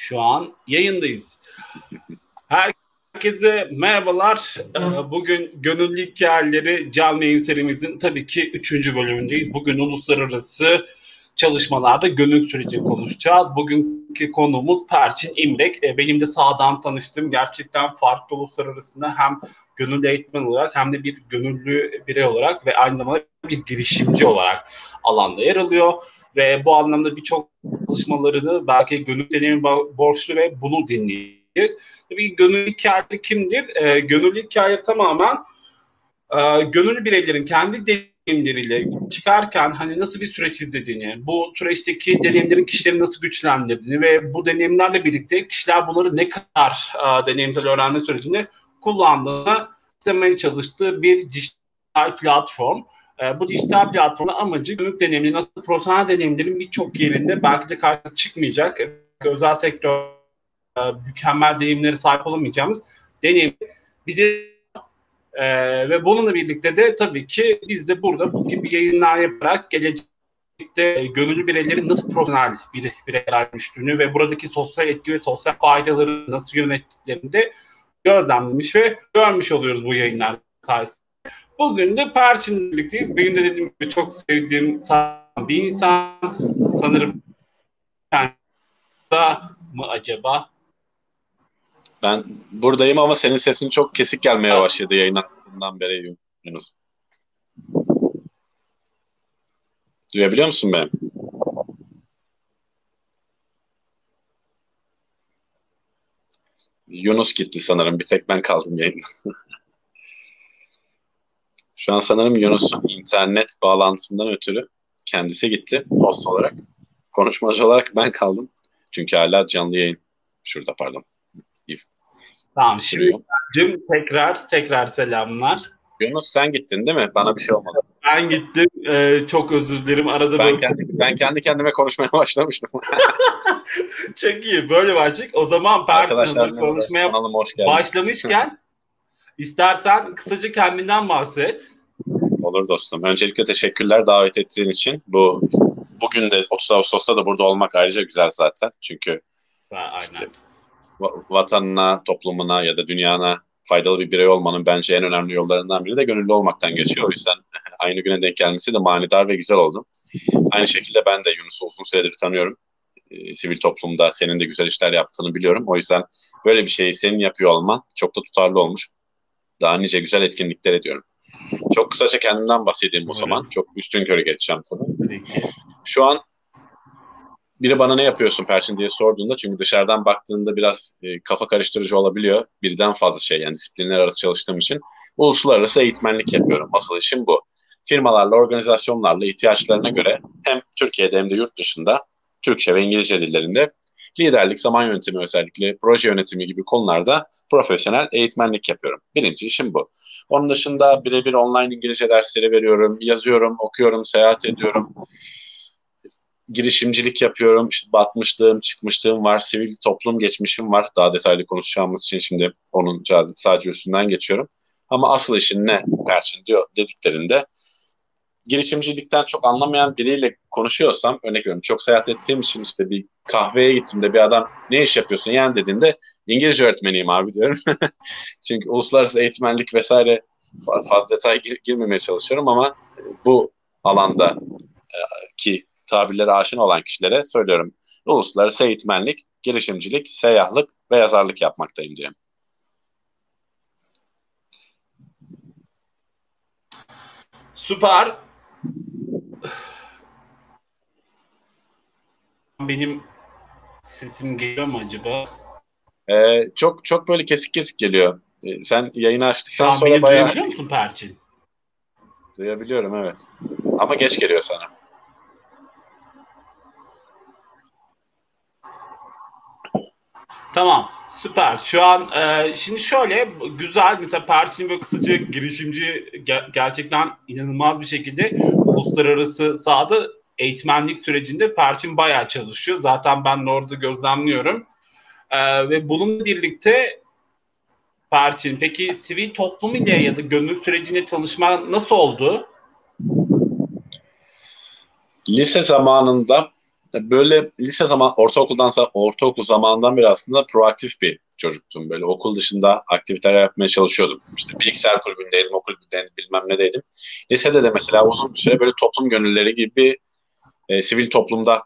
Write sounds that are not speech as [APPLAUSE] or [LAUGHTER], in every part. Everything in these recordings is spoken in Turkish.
Şu an yayındayız. Herkese merhabalar. Ee, bugün Gönüllü Hikayeleri canlı yayın serimizin tabii ki üçüncü bölümündeyiz. Bugün uluslararası çalışmalarda gönül süreci konuşacağız. Bugünkü konuğumuz Perçin İmrek. Ee, benim de sağdan tanıştığım gerçekten farklı uluslararasında hem gönüllü eğitmen olarak hem de bir gönüllü birey olarak ve aynı zamanda bir girişimci olarak alanda yer alıyor ve bu anlamda birçok çalışmalarını belki gönül deneyimi borçlu ve bunu dinleyeceğiz. Tabii gönüllü hikaye kimdir? E, gönüllü hikaye tamamen e, gönüllü bireylerin kendi deneyimleriyle çıkarken hani nasıl bir süreç izlediğini, bu süreçteki deneyimlerin kişileri nasıl güçlendirdiğini ve bu deneyimlerle birlikte kişiler bunları ne kadar e, deneyimsel öğrenme sürecinde kullandığını istemeye çalıştığı bir dijital platform. E, bu dijital platformun amacı günlük deneyimli nasıl profesyonel deneyimlerin birçok yerinde belki de karşı çıkmayacak özel sektör e, mükemmel deneyimlere sahip olamayacağımız deneyim bize e, ve bununla birlikte de tabii ki biz de burada bu gibi yayınlar yaparak gelecekte e, gönüllü bireylerin nasıl profesyonel bir bireyler düştüğünü ve buradaki sosyal etki ve sosyal faydaları nasıl yönettiklerini de gözlemlemiş ve görmüş oluyoruz bu yayınlar sayesinde. Bugün de Perçin'le birlikteyiz. Benim de dediğim gibi çok sevdiğim bir insan. Sanırım da mı acaba? Ben buradayım ama senin sesin çok kesik gelmeye başladı yayınlattığından beri Yunus. Duyabiliyor musun beni? Yunus gitti sanırım. Bir tek ben kaldım yayında. [LAUGHS] Şu an sanırım Yunus'un internet bağlantısından ötürü kendisi gitti host olarak. Konuşmacı olarak ben kaldım. Çünkü hala canlı yayın. Şurada pardon. Tamam şimdi tekrar tekrar selamlar. Yunus sen gittin değil mi? Bana bir şey olmadı. Ben gittim. Ee, çok özür dilerim. Arada ben, böyle... kendi, ben kendi kendime konuşmaya [LAUGHS] başlamıştım. çok iyi. Böyle başladık. O zaman Perşembe konuşmaya başlamışken istersen kısaca kendinden bahset. Olur dostum. Öncelikle teşekkürler davet ettiğin için. Bu bugün de 30 Ağustos'ta da burada olmak ayrıca güzel zaten. Çünkü ha, işte, vatanına, toplumuna ya da dünyana faydalı bir birey olmanın bence en önemli yollarından biri de gönüllü olmaktan geçiyor. O yüzden [LAUGHS] aynı güne denk gelmesi de manidar ve güzel oldu. Aynı şekilde ben de Yunus'u uzun süredir tanıyorum. E, sivil toplumda senin de güzel işler yaptığını biliyorum. O yüzden böyle bir şeyi senin yapıyor olman çok da tutarlı olmuş. Daha nice güzel etkinlikler ediyorum. Çok kısaca kendimden bahsedeyim o zaman. Çok üstün körü geçeceğim tabii. Şu an biri bana ne yapıyorsun Perşin diye sorduğunda çünkü dışarıdan baktığında biraz e, kafa karıştırıcı olabiliyor. Birden fazla şey yani disiplinler arası çalıştığım için uluslararası eğitmenlik yapıyorum. Asıl işim bu. Firmalarla, organizasyonlarla ihtiyaçlarına göre hem Türkiye'de hem de yurt dışında Türkçe ve İngilizce dillerinde liderlik, zaman yönetimi özellikle proje yönetimi gibi konularda profesyonel eğitmenlik yapıyorum. Birinci işim bu. Onun dışında birebir online İngilizce dersleri veriyorum, yazıyorum, okuyorum, seyahat ediyorum girişimcilik yapıyorum. İşte batmışlığım, çıkmışlığım var. Sivil toplum geçmişim var. Daha detaylı konuşacağımız için şimdi onun sadece üstünden geçiyorum. Ama asıl işin ne Perçin diyor dediklerinde girişimcilikten çok anlamayan biriyle konuşuyorsam örnek veriyorum çok seyahat ettiğim için işte bir kahveye gittiğimde bir adam ne iş yapıyorsun yani dediğinde İngilizce öğretmeniyim abi diyorum. [LAUGHS] Çünkü uluslararası eğitmenlik vesaire fazla detay gir- girmemeye çalışıyorum ama bu alanda e, ki tabirlere aşina olan kişilere söylüyorum. Uluslararası eğitmenlik, girişimcilik, seyyahlık ve yazarlık yapmaktayım diye. Süper. Benim sesim geliyor mu acaba? Ee, çok çok böyle kesik kesik geliyor. Ee, sen yayını açtıktan Şu an sonra beni bayağı... duyabiliyor musun Perçin? Duyabiliyorum evet. Ama geç geliyor sana. Tamam. Süper. Şu an e, şimdi şöyle güzel mesela Perçin ve kısaca girişimci ger- gerçekten inanılmaz bir şekilde uluslararası sahada eğitmenlik sürecinde Perçin bayağı çalışıyor. Zaten ben de orada gözlemliyorum. E, ve bununla birlikte Perçin peki sivil toplum ile ya da gönüllü sürecinde çalışma nasıl oldu? Lise zamanında böyle lise zaman ortaokuldansa ortaokul zamanından beri aslında proaktif bir çocuktum. Böyle okul dışında aktiviteler yapmaya çalışıyordum. İşte bilgisayar kulübündeydim, okul kulübündeydim, bilmem ne deydim. Lisede de mesela uzun bir süre böyle toplum gönülleri gibi e, sivil toplumda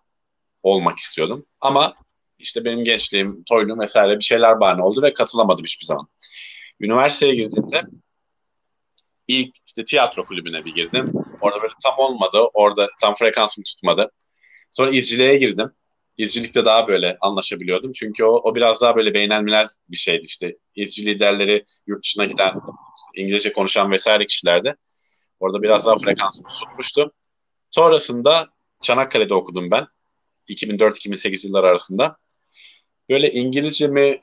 olmak istiyordum. Ama işte benim gençliğim, toylum vesaire bir şeyler bahane oldu ve katılamadım hiçbir zaman. Üniversiteye girdiğimde ilk işte tiyatro kulübüne bir girdim. Orada böyle tam olmadı. Orada tam frekansım tutmadı. Sonra izciliğe girdim. İzcilikte daha böyle anlaşabiliyordum. Çünkü o, o biraz daha böyle beynelmiler bir şeydi işte. İzci liderleri yurt dışına giden, İngilizce konuşan vesaire kişilerdi. Orada biraz daha frekansım tutmuştu. Sonrasında Çanakkale'de okudum ben. 2004-2008 yıllar arasında. Böyle İngilizce mi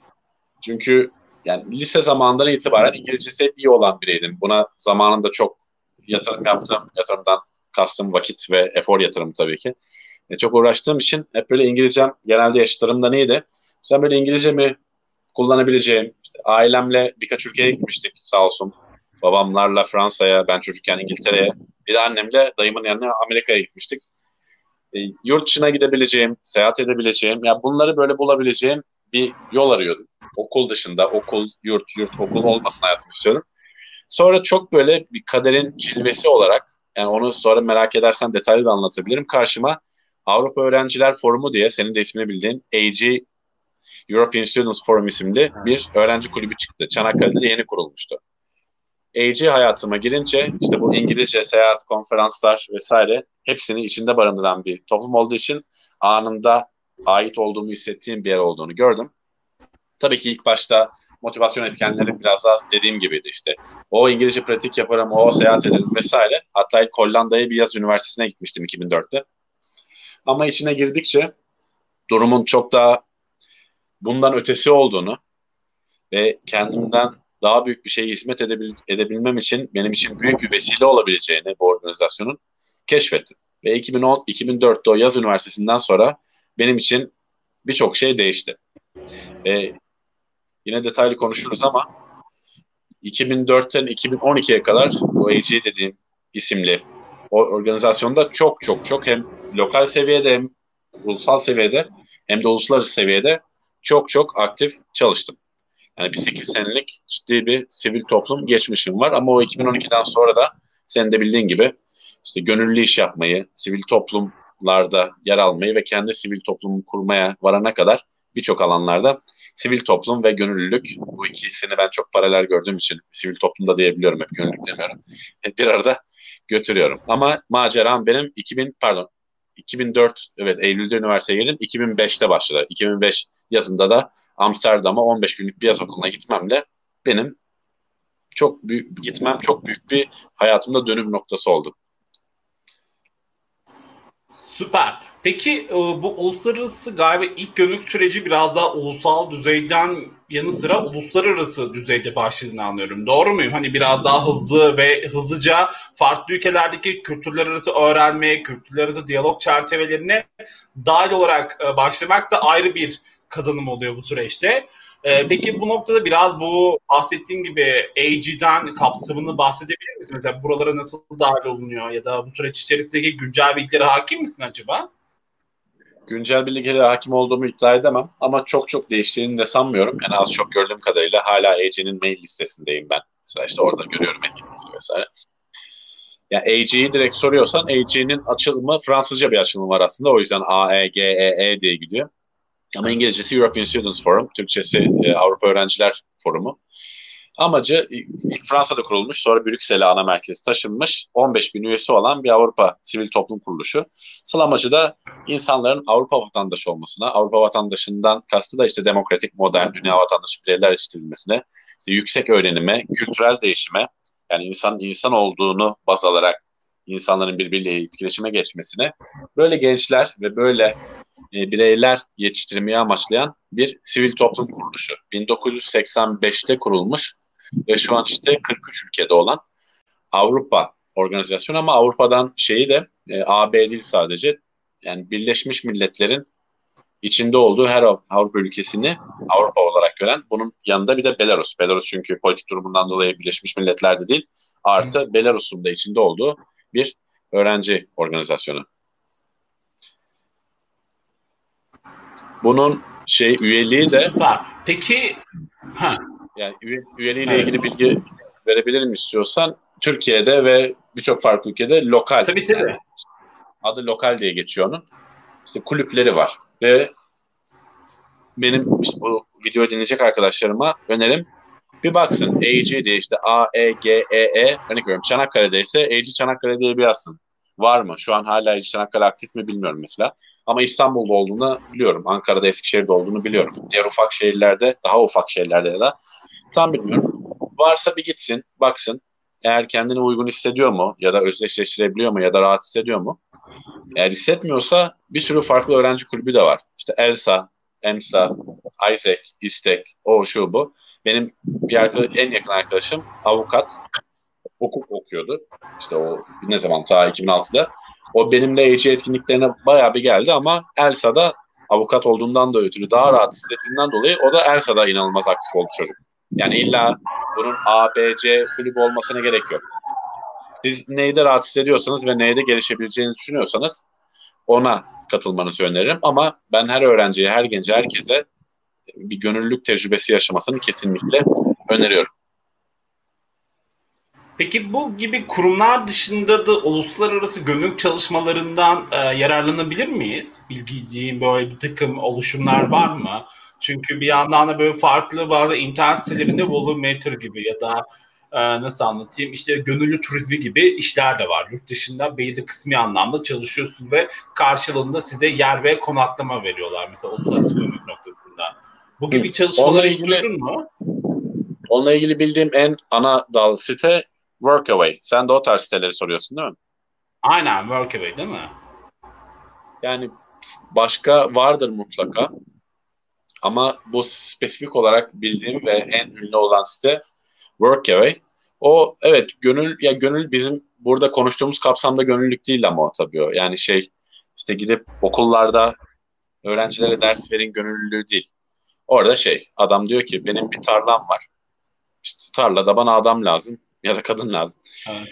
çünkü yani lise zamanından itibaren İngilizcesi hep iyi olan biriydim. Buna zamanında çok yatırım yaptım. Yatırımdan kastım vakit ve efor yatırım tabii ki. E, çok uğraştığım için hep böyle İngilizcem genelde yaşlarımda neydi? Sen böyle İngilizce mi kullanabileceğim, işte ailemle birkaç ülkeye gitmiştik sağ olsun. Babamlarla Fransa'ya, ben çocukken İngiltere'ye, bir de annemle dayımın yanına Amerika'ya gitmiştik. E, yurt dışına gidebileceğim, seyahat edebileceğim, ya bunları böyle bulabileceğim bir yol arıyordum. Okul dışında, okul, yurt, yurt, okul olmasın hayatım istiyorum. Sonra çok böyle bir kaderin cilvesi olarak, yani onu sonra merak edersen detaylı da anlatabilirim. Karşıma Avrupa Öğrenciler Forumu diye senin de ismini bildiğin AG European Students Forum isimli bir öğrenci kulübü çıktı. Çanakkale'de yeni kurulmuştu. AG hayatıma girince işte bu İngilizce seyahat, konferanslar vesaire hepsini içinde barındıran bir toplum olduğu için anında ait olduğumu hissettiğim bir yer olduğunu gördüm. Tabii ki ilk başta motivasyon etkenleri biraz daha dediğim gibiydi işte. O İngilizce pratik yaparım, o seyahat ederim vesaire. Hatta ilk Hollanda'ya bir yaz üniversitesine gitmiştim 2004'te. Ama içine girdikçe durumun çok daha bundan ötesi olduğunu ve kendimden daha büyük bir şeye hizmet edebil edebilmem için benim için büyük bir vesile olabileceğini bu organizasyonun keşfettim. Ve 2010 2004'te o yaz üniversitesinden sonra benim için birçok şey değişti. Ve yine detaylı konuşuruz ama 2004'ten 2012'ye kadar bu AG dediğim isimli organizasyonda çok çok çok hem lokal seviyede hem ulusal seviyede hem de uluslararası seviyede çok çok aktif çalıştım. Yani bir 8 senelik ciddi bir sivil toplum geçmişim var ama o 2012'den sonra da senin de bildiğin gibi işte gönüllü iş yapmayı, sivil toplumlarda yer almayı ve kendi sivil toplumu kurmaya varana kadar birçok alanlarda sivil toplum ve gönüllülük bu ikisini ben çok paralel gördüğüm için sivil toplumda diyebiliyorum hep gönüllülük demiyorum. Bir arada götürüyorum. Ama maceram benim 2000 pardon 2004 evet Eylül'de üniversiteye girdim. 2005'te başladı. 2005 yazında da Amsterdam'a 15 günlük bir yaz okuluna gitmemle benim çok büyük gitmem çok büyük bir hayatımda dönüm noktası oldu. Süper. Peki e, bu uluslararası galiba ilk gönüllülük süreci biraz daha ulusal düzeyden yanı sıra uluslararası düzeyde başladığını anlıyorum. Doğru muyum? Hani biraz daha hızlı ve hızlıca farklı ülkelerdeki kültürler arası öğrenme, kültürler arası diyalog çerçevelerine dahil olarak e, başlamak da ayrı bir kazanım oluyor bu süreçte. Ee, peki bu noktada biraz bu bahsettiğin gibi AG'den kapsamını bahsedebilir misin? Mesela buralara nasıl dahil olunuyor ya da bu süreç içerisindeki güncel bilgilere hakim misin acaba? Güncel bilgilere hakim olduğumu iddia edemem ama çok çok değiştiğini de sanmıyorum. Yani az çok gördüğüm kadarıyla hala AG'nin mail listesindeyim ben. Mesela işte orada görüyorum etkinlikleri vesaire. Yani AG'yi direkt soruyorsan AG'nin açılımı Fransızca bir açılımı var aslında. O yüzden A, E, G, E, E diye gidiyor. Ama İngilizcesi European Students Forum, Türkçesi e, Avrupa Öğrenciler Forumu. Amacı ilk Fransa'da kurulmuş, sonra Brüksel'e ana merkezi taşınmış, 15 bin üyesi olan bir Avrupa sivil toplum kuruluşu. Asıl amacı da insanların Avrupa vatandaşı olmasına, Avrupa vatandaşından kastı da işte demokratik, modern, dünya vatandaşı bireyler yetiştirilmesine, işte yüksek öğrenime, kültürel değişime, yani insan insan olduğunu baz alarak insanların birbiriyle etkileşime geçmesine, böyle gençler ve böyle e, bireyler yetiştirmeyi amaçlayan bir sivil toplum kuruluşu. 1985'te kurulmuş ve şu an işte 43 ülkede olan Avrupa organizasyonu ama Avrupa'dan şeyi de e, AB değil sadece yani Birleşmiş Milletler'in içinde olduğu her Avrupa ülkesini Avrupa olarak gören bunun yanında bir de Belarus. Belarus çünkü politik durumundan dolayı Birleşmiş Milletler'de değil artı Belarus'un da içinde olduğu bir öğrenci organizasyonu. Bunun şey üyeliği de var. Peki ha. Yani üye, üyeliğiyle evet. ilgili bilgi verebilirim istiyorsan Türkiye'de ve birçok farklı ülkede lokal. Tabii tabii. Yani, adı lokal diye geçiyor onun. İşte kulüpleri var ve benim işte bu videoyu dinleyecek arkadaşlarıma önerim bir baksın AG diye işte A, E, G, E, E örnek veriyorum Çanakkale'de ise AG Çanakkale diye bir yazsın. Var mı? Şu an hala AG Çanakkale aktif mi bilmiyorum mesela. Ama İstanbul'da olduğunu biliyorum. Ankara'da, Eskişehir'de olduğunu biliyorum. Diğer ufak şehirlerde, daha ufak şehirlerde ya da tam bilmiyorum. Varsa bir gitsin, baksın. Eğer kendini uygun hissediyor mu ya da özdeşleştirebiliyor mu ya da rahat hissediyor mu? Eğer hissetmiyorsa bir sürü farklı öğrenci kulübü de var. İşte ELSA, EMSA, Isaac, İstek, o şu bu. Benim bir arkadaş, en yakın arkadaşım avukat hukuk okuyordu. İşte o ne zaman daha 2006'da. O benimle EC etkinliklerine bayağı bir geldi ama Elsa'da avukat olduğundan da ötürü daha rahat hissettiğinden dolayı o da Elsa'da inanılmaz aktif oldu çocuk. Yani illa bunun A, B, C kulübü olmasına gerek yok. Siz neyde rahat hissediyorsanız ve neyde gelişebileceğinizi düşünüyorsanız ona katılmanızı öneririm. Ama ben her öğrenciye, her gence, herkese bir gönüllülük tecrübesi yaşamasını kesinlikle öneriyorum. Peki bu gibi kurumlar dışında da uluslararası gönüllülük çalışmalarından e, yararlanabilir miyiz? Bilgiciğin böyle bir takım oluşumlar var mı? Çünkü bir yandan da böyle farklı bazı internet sitelerinde Volumeter gibi ya da e, nasıl anlatayım işte gönüllü turizmi gibi işler de var. Yurt dışında belirli kısmi anlamda çalışıyorsun ve karşılığında size yer ve konaklama veriyorlar mesela uluslararası gönüllülük noktasında. Bu gibi çalışmalar hiç duydun mu? Onunla ilgili bildiğim en ana dal site Workaway. Sen de o tarz siteleri soruyorsun değil mi? Aynen Workaway değil mi? Yani başka vardır mutlaka. Ama bu spesifik olarak bildiğim ve en ünlü olan site Workaway. O evet gönül ya gönül bizim burada konuştuğumuz kapsamda gönüllülük değil ama o tabii o. Yani şey işte gidip okullarda öğrencilere ders verin gönüllülüğü değil. Orada şey adam diyor ki benim bir tarlam var. İşte tarlada bana adam lazım ya da kadın lazım. Evet.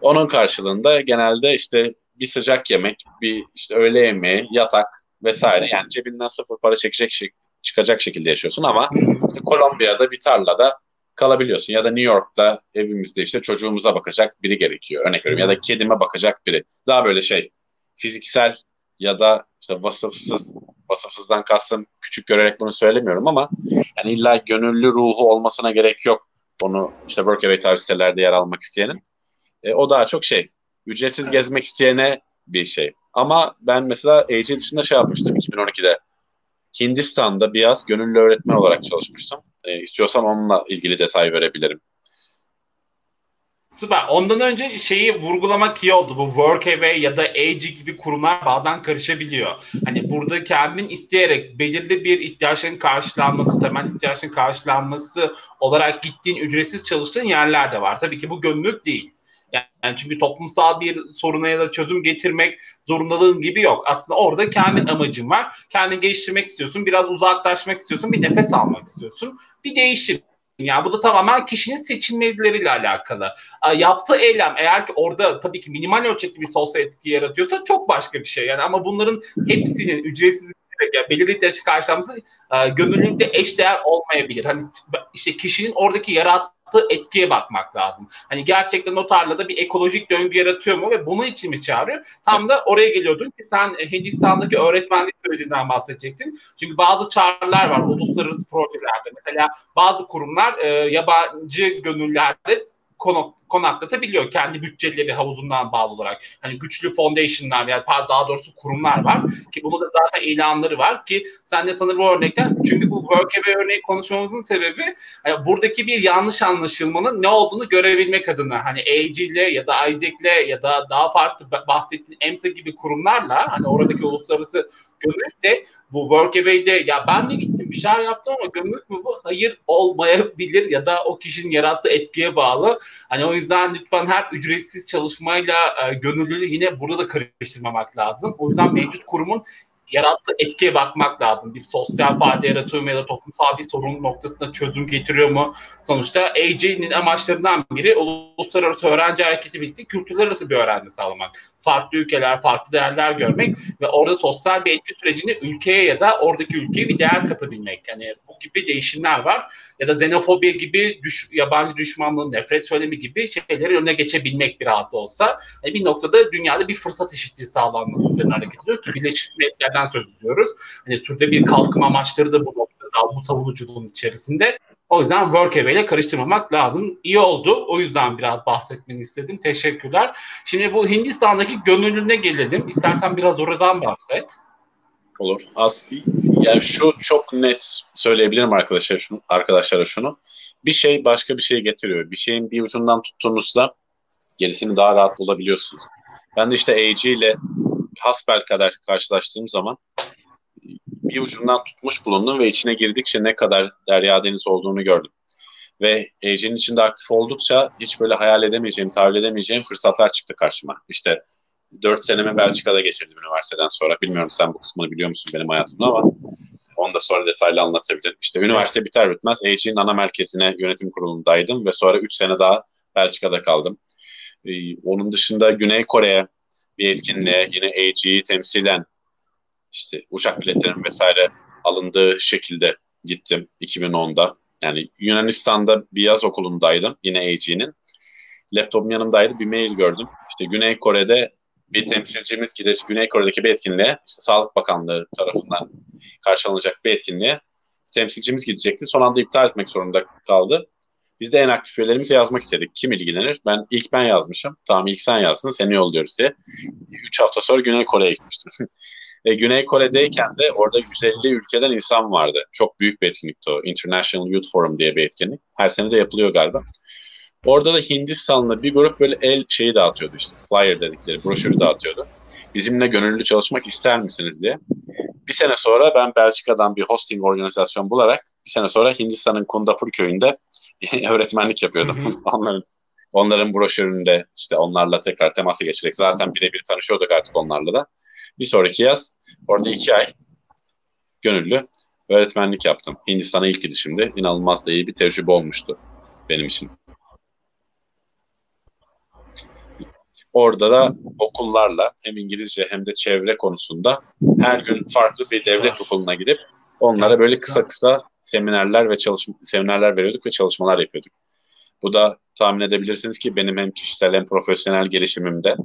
Onun karşılığında genelde işte bir sıcak yemek, bir işte öğle yemeği, yatak vesaire yani cebinden sıfır para çekecek şey, çıkacak şekilde yaşıyorsun ama işte Kolombiya'da bir tarlada kalabiliyorsun ya da New York'ta evimizde işte çocuğumuza bakacak biri gerekiyor örnek veriyorum ya da kedime bakacak biri. Daha böyle şey fiziksel ya da işte vasıfsız vasıfsızdan kastım küçük görerek bunu söylemiyorum ama yani illa gönüllü ruhu olmasına gerek yok onu işte Workaway tarzı sitelerde yer almak isteyenin. E, o daha çok şey ücretsiz evet. gezmek isteyene bir şey. Ama ben mesela AG dışında şey yapmıştım 2012'de. Hindistan'da biraz gönüllü öğretmen olarak çalışmıştım. E, istiyorsan onunla ilgili detay verebilirim. Süper. Ondan önce şeyi vurgulamak iyi oldu. Bu Workaway ya da AG gibi kurumlar bazen karışabiliyor. Hani burada kendin isteyerek belirli bir ihtiyaçların karşılanması, temel ihtiyaçların karşılanması olarak gittiğin ücretsiz çalıştığın yerler de var. Tabii ki bu gönüllülük değil. Yani çünkü toplumsal bir soruna ya da çözüm getirmek zorundalığın gibi yok. Aslında orada kendi amacın var. Kendini geliştirmek istiyorsun. Biraz uzaklaşmak istiyorsun. Bir nefes almak istiyorsun. Bir değişim. Yani bu da tamamen kişinin seçimleriyle alakalı. Yaptığı eylem eğer ki orada tabii ki minimal ölçekli bir sosyal etki yaratıyorsa çok başka bir şey. Yani ama bunların hepsinin ücretsiz yani belirli ihtiyaç karşılaması gönüllülükte eşdeğer olmayabilir. Hani işte kişinin oradaki yarattığı yarattığı etkiye bakmak lazım. Hani gerçekten o tarlada bir ekolojik döngü yaratıyor mu ve bunun için mi çağırıyor? Tam da oraya geliyordun ki sen Hindistan'daki öğretmenlik sürecinden bahsedecektin. Çünkü bazı çağrılar var uluslararası projelerde. Mesela bazı kurumlar e, yabancı gönüllerde konak, konaklatabiliyor kendi bütçeleri havuzundan bağlı olarak. Hani güçlü foundation'lar yani daha doğrusu kurumlar var ki bunu da zaten ilanları var ki sen de sanırım bu örnekten çünkü bu Workaway örneği konuşmamızın sebebi hani buradaki bir yanlış anlaşılmanın ne olduğunu görebilmek adına hani AG ile ya da Isaac'le ya da daha farklı bahsettiğin EMSA gibi kurumlarla hani oradaki uluslararası gömülük de bu Workaway'de ya ben de gittim bir şeyler yaptım ama gömülük mü bu? Hayır olmayabilir ya da o kişinin yarattığı etkiye bağlı. Hani o yüzden lütfen her ücretsiz çalışmayla e, gönüllülüğü yine burada da karıştırmamak lazım. O yüzden mevcut kurumun yarattığı etkiye bakmak lazım. Bir sosyal fayda yaratıyor mu ya da toplumsal bir sorun noktasında çözüm getiriyor mu? Sonuçta AJ'nin amaçlarından biri uluslararası öğrenci hareketi birlikte kültürler arası bir öğrenme sağlamak. Farklı ülkeler, farklı değerler görmek ve orada sosyal bir etki sürecini ülkeye ya da oradaki ülkeye bir değer katabilmek. Yani bu gibi değişimler var. Ya da xenofobi gibi düş, yabancı düşmanlığı, nefret söylemi gibi şeyleri önüne geçebilmek biraz da olsa. Yani bir noktada dünyada bir fırsat eşitliği sağlanması üzerine hareket ediyor ki Birleşmiş Milletler'den söz ediyoruz. Hani sürede bir kalkınma amaçları da bu noktada bu savunuculuğun içerisinde. O yüzden Workaway ile karıştırmamak lazım. İyi oldu. O yüzden biraz bahsetmeni istedim. Teşekkürler. Şimdi bu Hindistan'daki gönüllüne gelelim. İstersen biraz oradan bahset. Olur. As yani şu çok net söyleyebilirim arkadaşlar şunu, arkadaşlara şunu. Bir şey başka bir şey getiriyor. Bir şeyin bir ucundan tuttuğunuzda gerisini daha rahat bulabiliyorsunuz. Ben de işte AG ile hasbel kadar karşılaştığım zaman bir ucundan tutmuş bulundum ve içine girdikçe ne kadar derya deniz olduğunu gördüm. Ve AG'nin içinde aktif oldukça hiç böyle hayal edemeyeceğim, tahayyül edemeyeceğim fırsatlar çıktı karşıma. İşte 4 senemi Belçika'da geçirdim üniversiteden sonra. Bilmiyorum sen bu kısmını biliyor musun benim hayatımda ama onu da sonra detaylı anlatabilirim. İşte üniversite biter bitmez AG'nin ana merkezine yönetim kurulundaydım ve sonra 3 sene daha Belçika'da kaldım. Ee, onun dışında Güney Kore'ye bir etkinliğe yine AG'yi temsilen işte uçak biletlerim vesaire alındığı şekilde gittim 2010'da. Yani Yunanistan'da bir yaz okulundaydım yine AG'nin. Laptopum yanımdaydı bir mail gördüm. İşte Güney Kore'de bir temsilcimiz gidecek Güney Kore'deki bir etkinliğe işte Sağlık Bakanlığı tarafından karşılanacak bir etkinliğe temsilcimiz gidecekti. Son anda iptal etmek zorunda kaldı. Biz de en aktif üyelerimize yazmak istedik. Kim ilgilenir? Ben ilk ben yazmışım. Tamam ilk sen yazsın seni yolluyoruz diye. Üç hafta sonra Güney Kore'ye gitmiştim. [LAUGHS] E, Güney Kore'deyken de orada 150 ülkeden insan vardı. Çok büyük bir etkinlikti o. International Youth Forum diye bir etkinlik. Her sene de yapılıyor galiba. Orada da Hindistanlı bir grup böyle el şeyi dağıtıyordu işte. Flyer dedikleri broşürü dağıtıyordu. Bizimle gönüllü çalışmak ister misiniz diye. Bir sene sonra ben Belçika'dan bir hosting organizasyon bularak bir sene sonra Hindistan'ın Kundapur köyünde [LAUGHS] öğretmenlik yapıyordum. [LAUGHS] onların onların broşüründe işte onlarla tekrar temasa geçerek zaten birebir tanışıyorduk artık onlarla da. Bir sonraki yaz orada iki ay gönüllü öğretmenlik yaptım. Hindistan'a ilk gidişimde. inanılmaz da iyi bir tecrübe olmuştu benim için. Orada da okullarla hem İngilizce hem de çevre konusunda her gün farklı bir devlet okuluna gidip onlara böyle kısa kısa seminerler ve çalışma seminerler veriyorduk ve çalışmalar yapıyorduk. Bu da tahmin edebilirsiniz ki benim hem kişisel hem profesyonel gelişimimde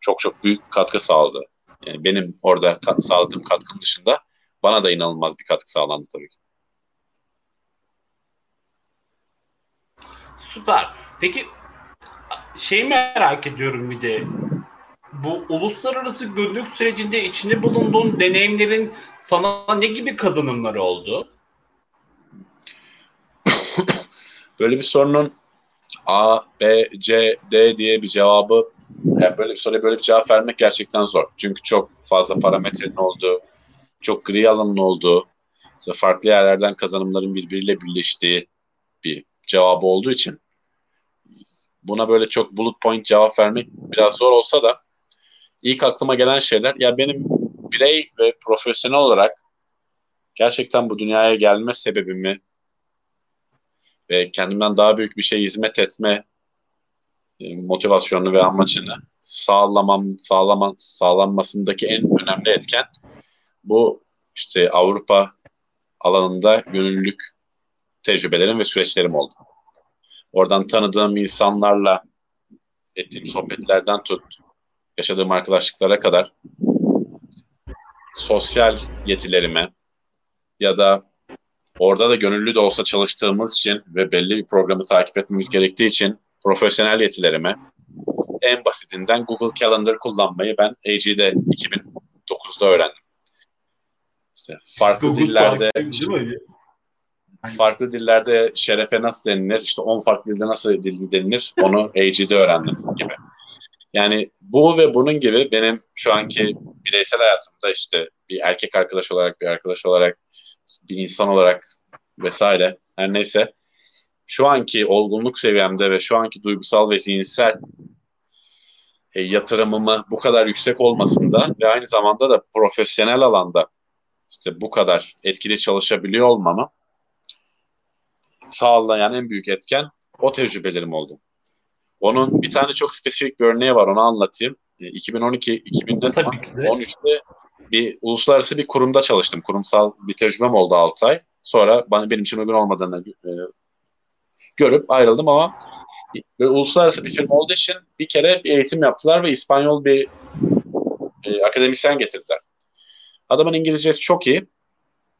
çok çok büyük katkı sağladı. Yani benim orada kat, sağladığım katkının dışında bana da inanılmaz bir katkı sağlandı tabii ki. Süper. Peki şey merak ediyorum bir de bu uluslararası gönüllülük sürecinde içinde bulunduğun deneyimlerin sana ne gibi kazanımları oldu? [COUGHS] Böyle bir sorunun A, B, C, D diye bir cevabı yani böyle bir soruya böyle bir cevap vermek gerçekten zor. Çünkü çok fazla parametrenin olduğu, çok gri alanın olduğu, işte farklı yerlerden kazanımların birbiriyle birleştiği bir cevabı olduğu için buna böyle çok bullet point cevap vermek biraz zor olsa da ilk aklıma gelen şeyler ya benim birey ve profesyonel olarak gerçekten bu dünyaya gelme sebebimi ve kendimden daha büyük bir şey hizmet etme e, motivasyonunu ve amacını sağlamam sağlaman sağlanmasındaki en önemli etken bu işte Avrupa alanında gönüllülük tecrübelerim ve süreçlerim oldu. Oradan tanıdığım insanlarla ettiğim sohbetlerden tut, yaşadığım arkadaşlıklara kadar sosyal yetilerime ya da orada da gönüllü de olsa çalıştığımız için ve belli bir programı takip etmemiz gerektiği için profesyonel yetilerime en basitinden Google Calendar kullanmayı ben AG'de 2009'da öğrendim. İşte farklı Google dillerde farklı dillerde şerefe nasıl denilir, işte 10 farklı dilde nasıl dil denilir onu AG'de öğrendim gibi. Yani bu ve bunun gibi benim şu anki bireysel hayatımda işte bir erkek arkadaş olarak, bir arkadaş olarak, bir insan olarak vesaire her neyse şu anki olgunluk seviyemde ve şu anki duygusal ve zihinsel e, yatırımımı bu kadar yüksek olmasında ve aynı zamanda da profesyonel alanda işte bu kadar etkili çalışabiliyor olmamı sağlayan en büyük etken o tecrübelerim oldu. Onun bir tane çok spesifik bir örneği var onu anlatayım. 2012 2000'de 13'te bir uluslararası bir kurumda çalıştım. Kurumsal bir tecrübem oldu 6 ay. Sonra bana benim için uygun olmadığını e, görüp ayrıldım ama ve uluslararası bir firma olduğu için bir kere bir eğitim yaptılar ve İspanyol bir e, akademisyen getirdiler. Adamın İngilizcesi çok iyi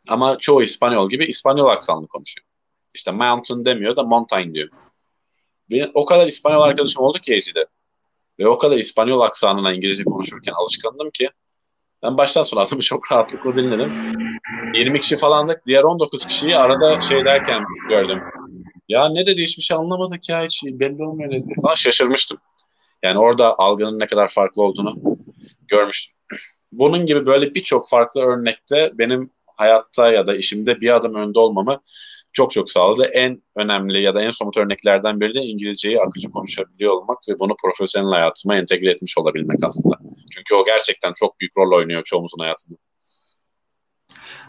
ama çoğu İspanyol gibi İspanyol aksanlı konuşuyor. İşte mountain demiyor da mountain diyor. Ve o kadar İspanyol arkadaşım oldu ki Ece'de. Ve o kadar İspanyol aksanına İngilizce konuşurken alışkandım ki ben baştan sona adımı çok rahatlıkla dinledim. 20 kişi falandık. Diğer 19 kişiyi arada şey derken gördüm. Ya ne dedi hiçbir şey anlamadık ya hiç belli olmuyor dedi falan şaşırmıştım. Yani orada algının ne kadar farklı olduğunu görmüştüm. Bunun gibi böyle birçok farklı örnekte benim hayatta ya da işimde bir adım önde olmamı çok çok sağladı. En önemli ya da en somut örneklerden biri de İngilizceyi akıcı konuşabiliyor olmak ve bunu profesyonel hayatıma entegre etmiş olabilmek aslında. Çünkü o gerçekten çok büyük rol oynuyor çoğumuzun hayatında.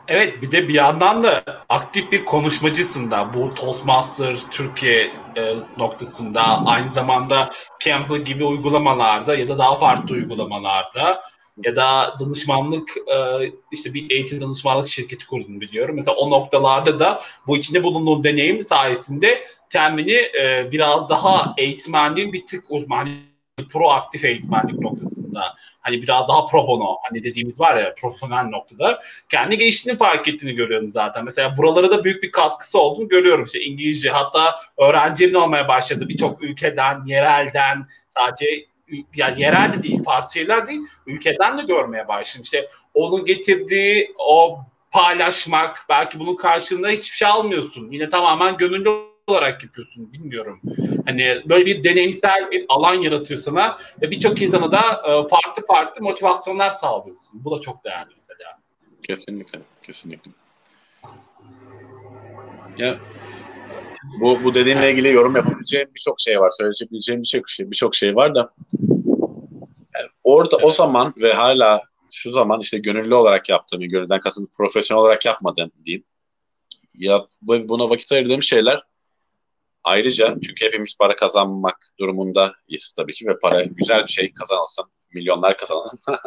Evet bir de bir yandan da aktif bir konuşmacısın da bu Toastmaster Türkiye e, noktasında aynı zamanda Cambly gibi uygulamalarda ya da daha farklı uygulamalarda ya da danışmanlık e, işte bir eğitim danışmanlık şirketi kurdum biliyorum. Mesela o noktalarda da bu içinde bulunduğum deneyim sayesinde kendini e, biraz daha eğitmenliğin bir tık uzman proaktif eğitmenlik noktasında hani biraz daha pro bono hani dediğimiz var ya profesyonel noktada kendi geliştiğini fark ettiğini görüyorum zaten. Mesela buralara da büyük bir katkısı olduğunu görüyorum. İşte İngilizce hatta öğrencilerin olmaya başladı birçok ülkeden, yerelden sadece yani yerel de değil, farklı şeyler değil, ülkeden de görmeye başladım. İşte onun getirdiği o paylaşmak, belki bunun karşılığında hiçbir şey almıyorsun. Yine tamamen gönüllü olarak yapıyorsun bilmiyorum. Hani böyle bir deneyimsel bir alan yaratıyor sana ve birçok insana da e, farklı farklı motivasyonlar sağlıyorsun. Bu da çok değerli mesela. Kesinlikle, kesinlikle. Ya bu, bu dediğinle ilgili yorum yapabileceğim birçok şey var. Söyleyebileceğim birçok şey, birçok şey var da yani orada o zaman ve hala şu zaman işte gönüllü olarak yaptığım, gönülden kasıt profesyonel olarak yapmadığım diyeyim. Ya buna vakit ayırdığım şeyler ayrıca çünkü hepimiz para kazanmak durumundayız tabii ki ve para güzel bir şey kazanılsın. Milyonlar kazanalım. [LAUGHS]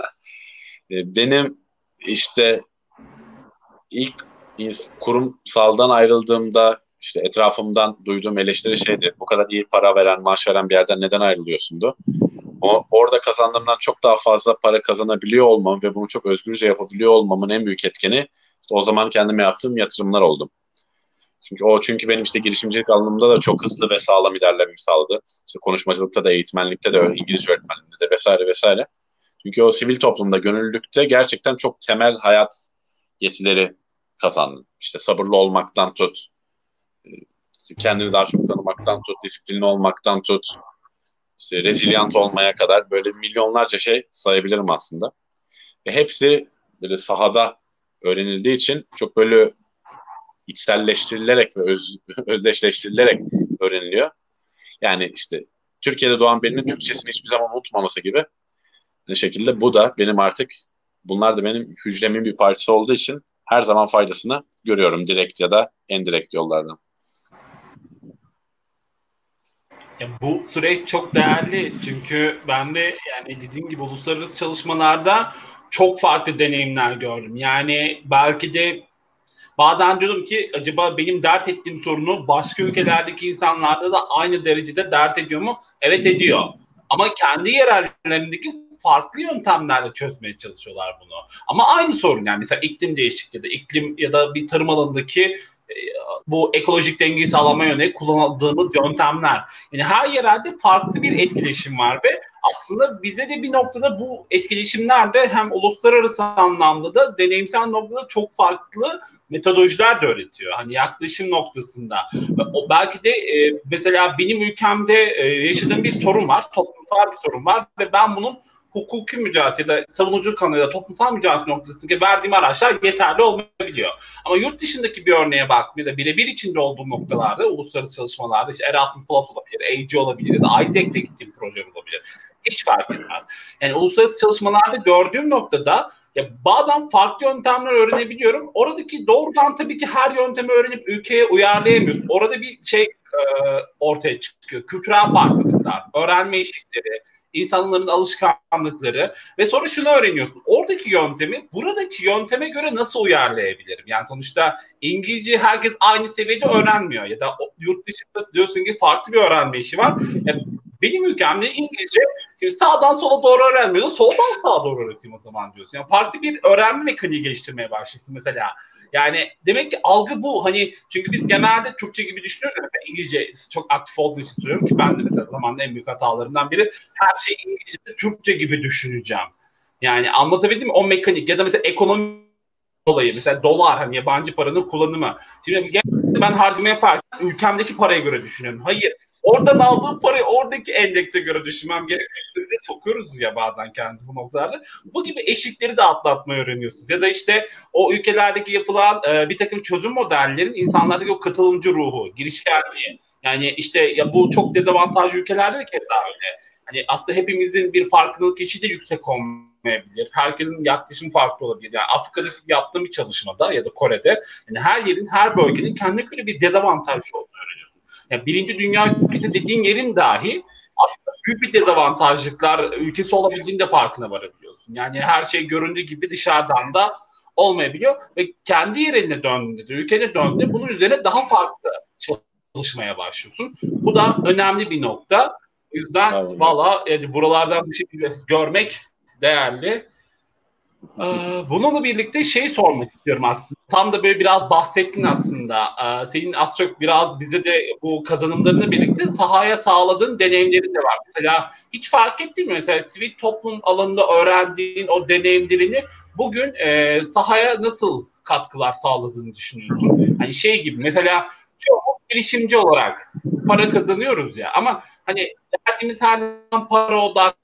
E, benim işte ilk kurumsaldan ayrıldığımda işte etrafımdan duyduğum eleştiri şeydi. Bu kadar iyi para veren, maaş veren bir yerden neden ayrılıyorsundu? O, orada kazandığımdan çok daha fazla para kazanabiliyor olmam ve bunu çok özgürce yapabiliyor olmamın en büyük etkeni işte o zaman kendime yaptığım yatırımlar oldum. Çünkü o çünkü benim işte girişimcilik alanımda da çok hızlı ve sağlam ilerlememi sağladı. İşte konuşmacılıkta da, eğitmenlikte de, İngilizce öğretmenliğinde de vesaire vesaire. Çünkü o sivil toplumda, gönüllülükte gerçekten çok temel hayat yetileri kazandım. İşte sabırlı olmaktan tut, işte kendini daha çok tanımaktan tut, disiplinli olmaktan tut, işte rezilyant olmaya kadar böyle milyonlarca şey sayabilirim aslında. Ve hepsi böyle sahada öğrenildiği için çok böyle içselleştirilerek ve öz, [LAUGHS] özdeşleştirilerek öğreniliyor. Yani işte Türkiye'de doğan birinin Türkçesini hiçbir zaman unutmaması gibi bir şekilde bu da benim artık bunlar da benim hücremin bir parçası olduğu için her zaman faydasını görüyorum direkt ya da endirekt yollardan. Ya bu süreç çok değerli çünkü ben de yani dediğim gibi uluslararası çalışmalarda çok farklı deneyimler gördüm. Yani belki de bazen diyordum ki acaba benim dert ettiğim sorunu başka ülkelerdeki insanlarda da aynı derecede dert ediyor mu? Evet ediyor. Ama kendi yerellerindeki farklı yöntemlerle çözmeye çalışıyorlar bunu. Ama aynı sorun yani mesela iklim değişikliği ya da iklim ya da bir tarım alanındaki bu ekolojik dengeyi sağlama yönelik kullandığımız yöntemler. Yani her yerelde farklı bir etkileşim var ve aslında bize de bir noktada bu etkileşimlerde hem uluslararası anlamda da deneyimsel noktada çok farklı metodolojiler de öğretiyor. Hani yaklaşım noktasında. O belki de e, mesela benim ülkemde e, yaşadığım bir sorun var, toplumsal bir sorun var ve ben bunun hukuki mücadelesi ya da savunucu kanalıyla toplumsal mücadelesi noktasındaki verdiğim araçlar yeterli olmayabiliyor. Ama yurt dışındaki bir örneğe baktığımda da birebir içinde olduğum noktalarda uluslararası çalışmalarda işte Erasmus Plus olabilir, AG olabilir ya da Isaac'te gittiğim proje olabilir. Hiç fark etmez. Yani uluslararası çalışmalarda gördüğüm noktada ya bazen farklı yöntemler öğrenebiliyorum. Oradaki doğrudan tabii ki her yöntemi öğrenip ülkeye uyarlayamıyorsun. Orada bir şey e, ortaya çıkıyor. Kültürel farklılıklar, öğrenme eşikleri, insanların alışkanlıkları ve sonra şunu öğreniyorsun. Oradaki yöntemi buradaki yönteme göre nasıl uyarlayabilirim? Yani sonuçta İngilizce herkes aynı seviyede öğrenmiyor ya da yurt dışında diyorsun ki farklı bir öğrenme işi var. Yani benim ülkemde İngilizce şimdi sağdan sola doğru öğrenmiyor. Soldan sağa doğru öğreteyim o zaman diyorsun. Yani farklı bir öğrenme mekaniği geliştirmeye başlıyorsun mesela. Yani demek ki algı bu. Hani çünkü biz genelde Türkçe gibi düşünüyoruz. Mesela İngilizce çok aktif olduğu için söylüyorum ki ben de mesela zamanında en büyük hatalarımdan biri her şey İngilizce Türkçe gibi düşüneceğim. Yani anlatabildim mi? O mekanik ya da mesela ekonomi dolayı mesela dolar hani yabancı paranın kullanımı. Şimdi ben harcama yaparken ülkemdeki paraya göre düşünüyorum. Hayır Oradan aldığım parayı oradaki endekse göre düşünmem gerekiyor. Bize sokuyoruz ya bazen kendimizi bu noktalarda. Bu gibi eşikleri de atlatmayı öğreniyorsunuz. Ya da işte o ülkelerdeki yapılan e, bir takım çözüm modellerin insanlardaki o katılımcı ruhu, girişkenliği. Yani işte ya bu çok dezavantajlı ülkelerde de keza öyle. Hani aslında hepimizin bir farkındalık eşiği de yüksek olmayabilir. Herkesin yaklaşımı farklı olabilir. Yani Afrika'daki yaptığım bir çalışmada ya da Kore'de yani her yerin, her bölgenin kendi göre bir dezavantajlı olduğunu öğreniyorsunuz. Yani birinci dünya ülkesi dediğin yerin dahi aslında büyük bir dezavantajlıklar ülkesi olabildiğini de farkına varabiliyorsun. Yani her şey göründüğü gibi dışarıdan da olmayabiliyor ve kendi yerine döndüğünde de ülkene döndüğünde bunun üzerine daha farklı çalışmaya başlıyorsun. Bu da önemli bir nokta. O yüzden valla yani buralardan bir şekilde görmek değerli. Ee, bununla birlikte şey sormak istiyorum aslında. Tam da böyle biraz bahsettin aslında. Ee, senin az çok biraz bize de bu kazanımlarını birlikte sahaya sağladığın deneyimlerin de var. Mesela hiç fark ettin mi? Mesela sivil toplum alanında öğrendiğin o deneyimlerini bugün e, sahaya nasıl katkılar sağladığını düşünüyorsun? Hani şey gibi mesela çok girişimci olarak para kazanıyoruz ya ama hani derdimiz her zaman para odaklı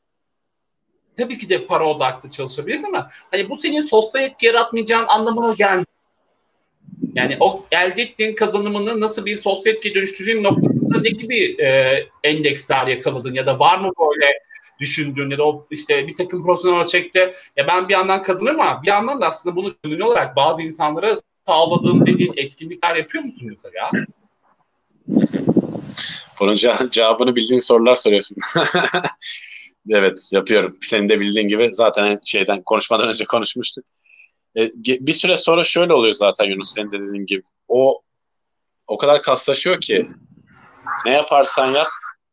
tabii ki de para odaklı çalışabiliriz ama hani bu senin sosyal etki yaratmayacağın anlamına gelmiyor. Yani o elde ettiğin kazanımını nasıl bir sosyal etki dönüştüreceğin noktasında ne gibi e, endeksler yakaladın ya da var mı böyle düşündüğün ya da o işte bir takım profesyonel ölçekte ya ben bir yandan kazanırım ama bir yandan da aslında bunu gönüllü olarak bazı insanlara sağladığım dediğin etkinlikler yapıyor musun mesela? [LAUGHS] Bunun cevabını bildiğin sorular soruyorsun. [LAUGHS] Evet yapıyorum. Senin de bildiğin gibi zaten şeyden konuşmadan önce konuşmuştuk. E, bir süre sonra şöyle oluyor zaten Yunus senin de dediğin gibi. O o kadar kaslaşıyor ki ne yaparsan yap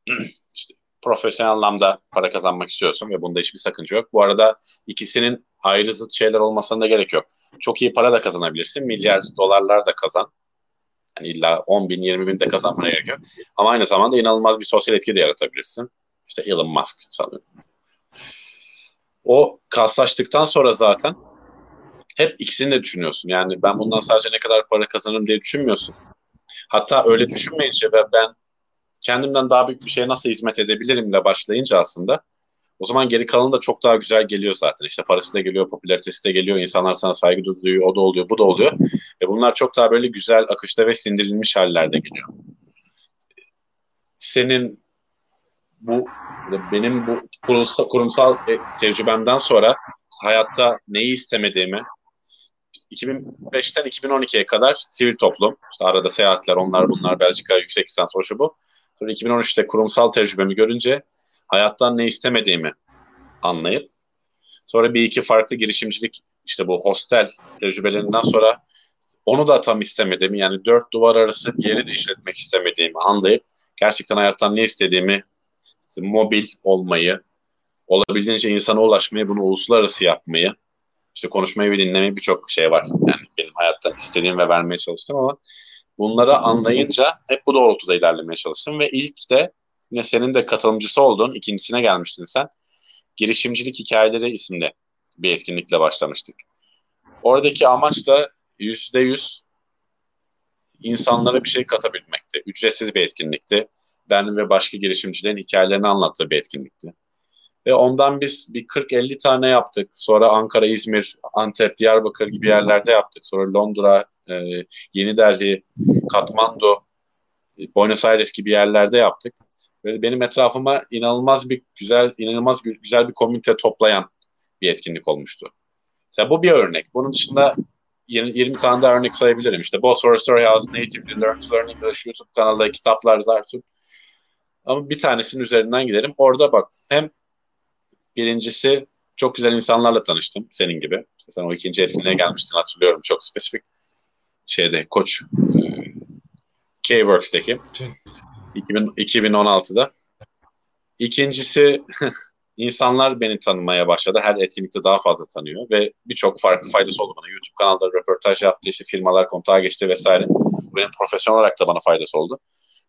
[CLEARS THROAT] işte profesyonel anlamda para kazanmak istiyorsun ve bunda hiçbir sakınca yok. Bu arada ikisinin ayrı zıt şeyler olmasına da gerek yok. Çok iyi para da kazanabilirsin. Milyar dolarlar da kazan. Yani illa 10 bin, 20 bin de kazanmana gerek yok. Ama aynı zamanda inanılmaz bir sosyal etki de yaratabilirsin. İşte Elon Musk sanıyorum. O kaslaştıktan sonra zaten hep ikisini de düşünüyorsun. Yani ben bundan sadece ne kadar para kazanırım diye düşünmüyorsun. Hatta öyle düşünmeyince ve ben kendimden daha büyük bir şeye nasıl hizmet edebilirim ile başlayınca aslında o zaman geri kalanı da çok daha güzel geliyor zaten. İşte parası da geliyor, popülaritesi de geliyor, insanlar sana saygı duyuyor, o da oluyor, bu da oluyor. Ve bunlar çok daha böyle güzel akışta ve sindirilmiş hallerde geliyor. Senin bu benim bu kurumsal, kurumsal e, tecrübemden sonra hayatta neyi istemediğimi 2005'ten 2012'ye kadar sivil toplum, işte arada seyahatler, onlar bunlar, Belçika yüksek lisans, o şu bu. Sonra 2013'te kurumsal tecrübemi görünce hayattan ne istemediğimi anlayıp sonra bir iki farklı girişimcilik işte bu hostel tecrübelerinden sonra onu da tam istemedim. Yani dört duvar arası bir yeri de işletmek istemediğimi anlayıp gerçekten hayattan ne istediğimi mobil olmayı, olabildiğince insana ulaşmayı, bunu uluslararası yapmayı, işte konuşmayı ve dinlemeyi birçok şey var. Yani benim hayatta istediğim ve vermeye çalıştım ama bunları anlayınca hep bu doğrultuda ilerlemeye çalıştım ve ilk de yine senin de katılımcısı olduğun ikincisine gelmiştin sen. Girişimcilik Hikayeleri isimli bir etkinlikle başlamıştık. Oradaki amaç da yüzde yüz insanlara bir şey katabilmekti. Ücretsiz bir etkinlikti ben ve başka girişimcilerin hikayelerini anlattığı bir etkinlikti. Ve ondan biz bir 40-50 tane yaptık. Sonra Ankara, İzmir, Antep, Diyarbakır gibi yerlerde yaptık. Sonra Londra, e, Yeni Delhi, Katmandu, e, Buenos Aires gibi yerlerde yaptık. Benim etrafıma inanılmaz bir güzel, inanılmaz güzel bir komünite toplayan bir etkinlik olmuştu. Mesela bu bir örnek. Bunun dışında 20, 20 tane daha örnek sayabilirim. İşte Bosphorus Storyhouse, Natively Learn to Learn English YouTube kanalı, kitaplar, Zartürk. Ama bir tanesinin üzerinden gidelim. Orada bak hem Birincisi çok güzel insanlarla tanıştım senin gibi. İşte sen o ikinci etkinliğe gelmiştin hatırlıyorum çok spesifik. Şeyde Koç e, K-Works'teki 2000, 2016'da. İkincisi [LAUGHS] insanlar beni tanımaya başladı. Her etkinlikte daha fazla tanıyor ve birçok farklı faydası oldu bana. YouTube kanalda röportaj yaptı, işte firmalar kontağa geçti vesaire. Benim profesyonel olarak da bana faydası oldu.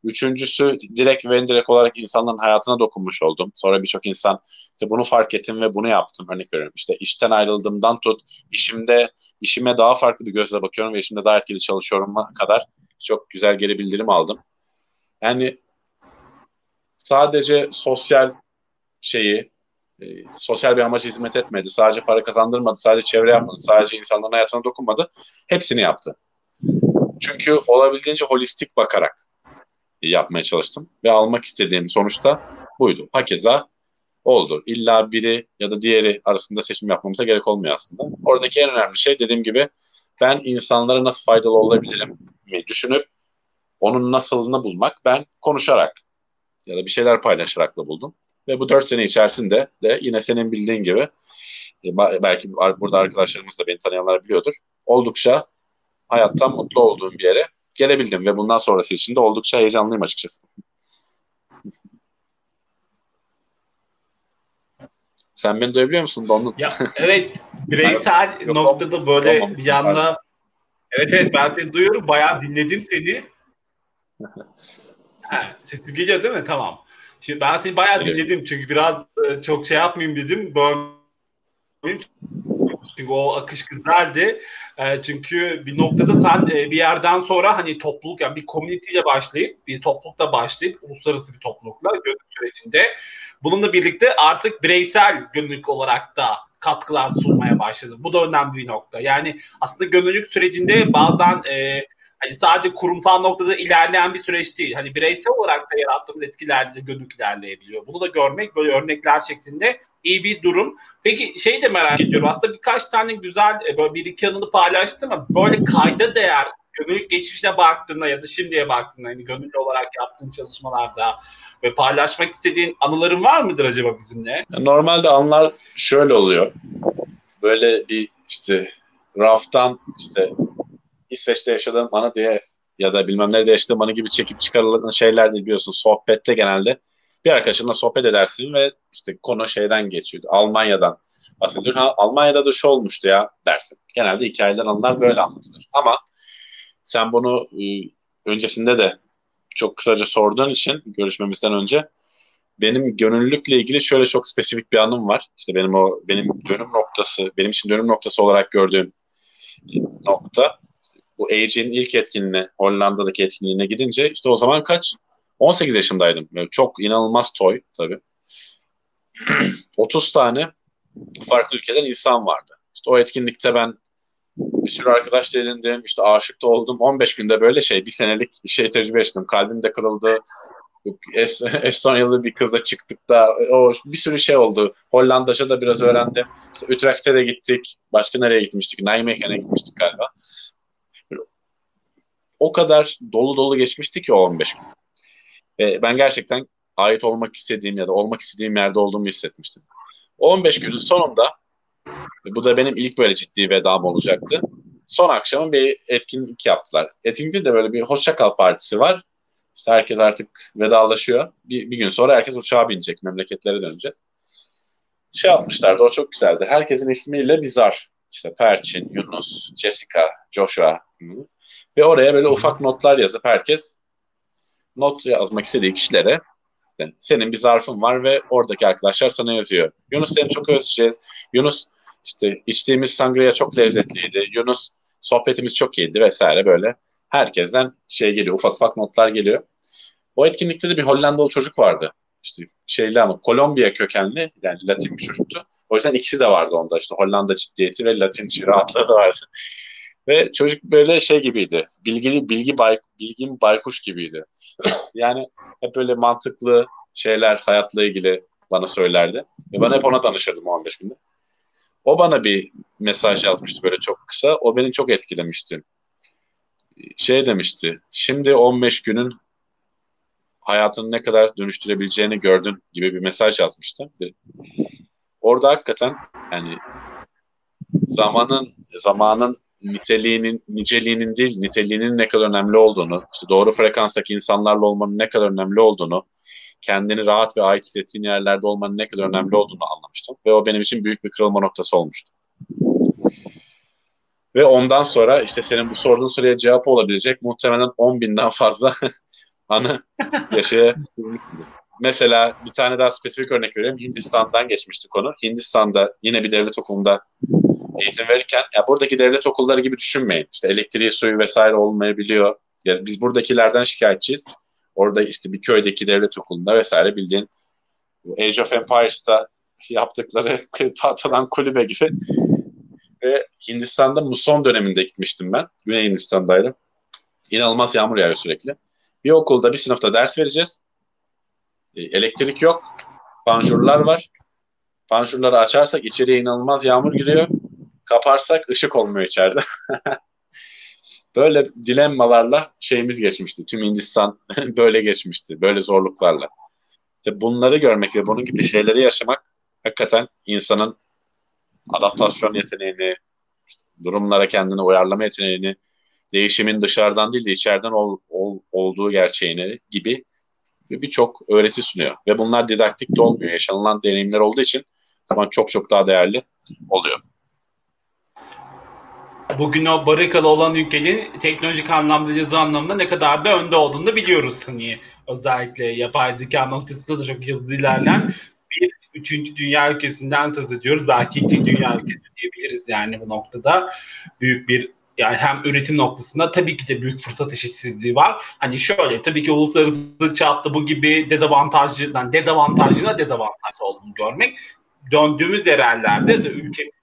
Üçüncüsü direkt ve indirekt olarak insanların hayatına dokunmuş oldum. Sonra birçok insan işte bunu fark ettim ve bunu yaptım. Örnek veriyorum işte işten ayrıldığımdan tut işimde işime daha farklı bir gözle bakıyorum ve işimde daha etkili çalışıyorum kadar çok güzel geri bildirim aldım. Yani sadece sosyal şeyi e, sosyal bir amaca hizmet etmedi. Sadece para kazandırmadı, sadece çevre yapmadı, sadece insanların hayatına dokunmadı. Hepsini yaptı. Çünkü olabildiğince holistik bakarak yapmaya çalıştım. Ve almak istediğim sonuçta buydu. Hakeza oldu. İlla biri ya da diğeri arasında seçim yapmamıza gerek olmuyor aslında. Oradaki en önemli şey dediğim gibi ben insanlara nasıl faydalı olabilirim mi düşünüp onun nasılını bulmak. Ben konuşarak ya da bir şeyler paylaşarak da buldum. Ve bu dört sene içerisinde de yine senin bildiğin gibi e, belki burada arkadaşlarımız da beni tanıyanlar biliyordur. Oldukça hayattan mutlu olduğum bir yere gelebildim ve bundan sonrası için de oldukça heyecanlıyım açıkçası. Sen beni duyabiliyor musun Donlu? Ya, evet bireysel noktada böyle bir yanda evet evet ben seni duyuyorum bayağı dinledim seni. Ha, geliyor değil mi? Tamam. Şimdi ben seni bayağı evet. dinledim çünkü biraz e, çok şey yapmayayım dedim. Böyle çünkü o akış güzeldi. E, çünkü bir noktada sen e, bir yerden sonra hani topluluk yani bir komüniteyle başlayıp bir toplulukla başlayıp uluslararası bir toplulukla gönüllü sürecinde bununla birlikte artık bireysel gönüllülük olarak da katkılar sunmaya başladı. Bu da önemli bir nokta. Yani aslında gönüllülük sürecinde bazen e, hani sadece kurumsal noktada ilerleyen bir süreç değil. Hani bireysel olarak da yarattığımız etkilerle de gönüllük ilerleyebiliyor. Bunu da görmek böyle örnekler şeklinde iyi bir durum. Peki şey de merak ediyorum. Aslında birkaç tane güzel e, böyle bir iki anını paylaştım ama böyle kayda değer gönüllülük geçmişine baktığında ya da şimdiye baktığında hani gönüllü olarak yaptığın çalışmalarda ve paylaşmak istediğin anıların var mıdır acaba bizimle? Normalde anlar şöyle oluyor. Böyle bir işte raftan işte İsveç'te yaşadığım anı diye ya da bilmem nerede yaşadığım anı gibi çekip çıkarılan şeyler değil biliyorsun. Sohbette genelde bir arkadaşınla sohbet edersin ve işte konu şeyden geçiyor. Almanya'dan bahsediyor. Ha, Almanya'da da şu olmuştu ya dersin. Genelde hikayeden anılar böyle anlatılır. Ama sen bunu e, öncesinde de çok kısaca sorduğun için görüşmemizden önce benim gönüllülükle ilgili şöyle çok spesifik bir anım var. İşte benim o benim dönüm noktası, benim için dönüm noktası olarak gördüğüm nokta bu AG'nin ilk etkinliğine, Hollanda'daki etkinliğine gidince işte o zaman kaç? 18 yaşındaydım. Yani çok inanılmaz toy tabii. [CLEARS THROAT] 30 tane farklı ülkeden insan vardı. İşte o etkinlikte ben bir sürü arkadaş edindim, işte aşık da oldum. 15 günde böyle şey, bir senelik şey tecrübe ettim. Kalbim de kırıldı. Es [LAUGHS] Estonyalı bir kızla çıktık da o bir sürü şey oldu. Hollandaca da biraz öğrendim. İşte Utrecht'e de gittik. Başka nereye gitmiştik? Nijmegen'e gitmiştik galiba o kadar dolu dolu geçmişti ki o 15 gün. E, ben gerçekten ait olmak istediğim ya da olmak istediğim yerde olduğumu hissetmiştim. O 15 günün sonunda bu da benim ilk böyle ciddi vedam olacaktı. Son akşamın bir etkinlik yaptılar. Etkinlikte de böyle bir hoşça kal partisi var. İşte herkes artık vedalaşıyor. Bir, bir gün sonra herkes uçağa binecek. Memleketlere döneceğiz. Şey yapmışlardı o çok güzeldi. Herkesin ismiyle bir zar. İşte Perçin, Yunus, Jessica, Joshua. Ve oraya böyle ufak notlar yazıp herkes not yazmak istediği kişilere senin bir zarfın var ve oradaki arkadaşlar sana yazıyor. Yunus seni çok özleyeceğiz. Yunus işte içtiğimiz sangria çok lezzetliydi. Yunus sohbetimiz çok iyiydi vesaire böyle. Herkesten şey geliyor ufak ufak notlar geliyor. O etkinlikte de bir Hollandalı çocuk vardı. İşte şeyli ama Kolombiya kökenli yani Latin bir çocuktu. O yüzden ikisi de vardı onda işte Hollanda ciddiyeti ve Latin rahatlığı da vardı. Ve çocuk böyle şey gibiydi. Bilgili bilgi bay, bilgin baykuş gibiydi. [CLEARS THROAT] yani hep böyle mantıklı şeyler hayatla ilgili bana söylerdi. Ve ben hep ona danışırdım o 15 günde. O bana bir mesaj yazmıştı böyle çok kısa. O beni çok etkilemişti. Şey demişti. Şimdi 15 günün hayatını ne kadar dönüştürebileceğini gördün gibi bir mesaj yazmıştı. orada hakikaten yani zamanın zamanın niteliğinin niceliğinin değil niteliğinin ne kadar önemli olduğunu, işte doğru frekanstaki insanlarla olmanın ne kadar önemli olduğunu, kendini rahat ve ait hissettiğin yerlerde olmanın ne kadar önemli olduğunu anlamıştım ve o benim için büyük bir kırılma noktası olmuştu. Ve ondan sonra işte senin bu sorduğun soruya cevap olabilecek muhtemelen 10 binden fazla [LAUGHS] anı yaşayabilmiştim. Mesela bir tane daha spesifik örnek vereyim. Hindistan'dan geçmişti konu. Hindistan'da yine bir devlet okulunda eğitim verirken ya buradaki devlet okulları gibi düşünmeyin. İşte elektriği, suyu vesaire olmayabiliyor. Ya biz buradakilerden şikayetçiyiz. Orada işte bir köydeki devlet okulunda vesaire bildiğin Age of Empires'ta yaptıkları [LAUGHS] tahtadan kulübe gibi. Ve Hindistan'da muson döneminde gitmiştim ben. Güney Hindistan'daydım. İnanılmaz yağmur yağıyor sürekli. Bir okulda bir sınıfta ders vereceğiz. E, elektrik yok. Panjurlar var. Panjurları açarsak içeriye inanılmaz yağmur giriyor. Kaparsak ışık olmuyor içeride. [LAUGHS] böyle dilemmalarla şeyimiz geçmişti. Tüm Hindistan [LAUGHS] böyle geçmişti. Böyle zorluklarla. İşte bunları görmek ve bunun gibi şeyleri yaşamak hakikaten insanın adaptasyon yeteneğini, durumlara kendini uyarlama yeteneğini, değişimin dışarıdan değil de içeriden ol, ol, olduğu gerçeğini gibi birçok öğreti sunuyor. Ve bunlar didaktik de olmuyor. Yaşanılan deneyimler olduğu için zaman çok çok daha değerli oluyor. Bugün o barikalı olan ülkenin teknolojik anlamda yazı anlamda ne kadar da önde olduğunu da biliyoruz. Hani özellikle yapay zeka noktasında da çok hızlı ilerleyen bir üçüncü dünya ülkesinden söz ediyoruz. Belki ikinci dünya ülkesi diyebiliriz yani bu noktada. Büyük bir yani hem üretim noktasında tabii ki de büyük fırsat eşitsizliği var. Hani şöyle tabii ki uluslararası çapta bu gibi dezavantajlı, yani dezavantajlı dezavantajlı olduğunu görmek döndüğümüz yerellerde de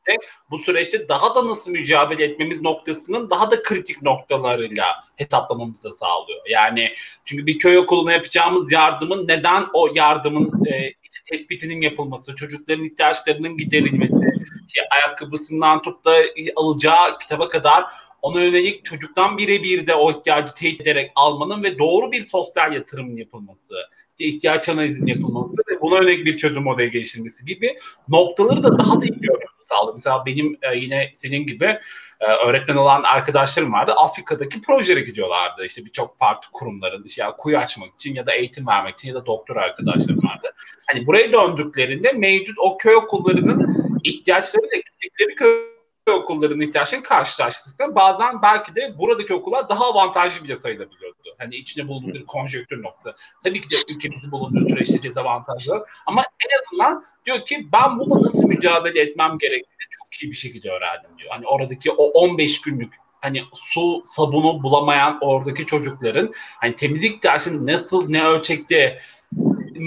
ülkemizde bu süreçte daha da nasıl mücadele etmemiz noktasının daha da kritik noktalarıyla hesaplamamızı sağlıyor. Yani çünkü bir köy okuluna yapacağımız yardımın neden o yardımın e, işte tespitinin yapılması, çocukların ihtiyaçlarının giderilmesi, işte ayakkabısından tut da alacağı kitaba kadar ona yönelik çocuktan birebir de o ihtiyacı teyit ederek almanın ve doğru bir sosyal yatırımın yapılması, işte ihtiyaç analizinin yapılması ve buna yönelik bir çözüm modeli geliştirilmesi gibi noktaları da daha da iyi görmemizi sağladı. Mesela benim e, yine senin gibi e, öğretmen olan arkadaşlarım vardı. Afrika'daki projelere gidiyorlardı. İşte birçok farklı kurumların işte kuyu açmak için ya da eğitim vermek için ya da doktor arkadaşlarım vardı. Hani buraya döndüklerinde mevcut o köy okullarının ihtiyaçları ve gittikleri köy okullarının ihtiyaçlarını karşılaştırdıklarında bazen belki de buradaki okullar daha avantajlı bile sayılabiliyordu. Hani içinde bulunduğu bir konjöktür noktası. Tabii ki de ülkemizin bulunduğu süreçte dezavantajlı ama en azından diyor ki ben bununla nasıl mücadele etmem gerektiğini çok iyi bir şekilde öğrendim diyor. Hani oradaki o 15 günlük hani su sabunu bulamayan oradaki çocukların hani temizlik ihtiyacını nasıl ne ölçekte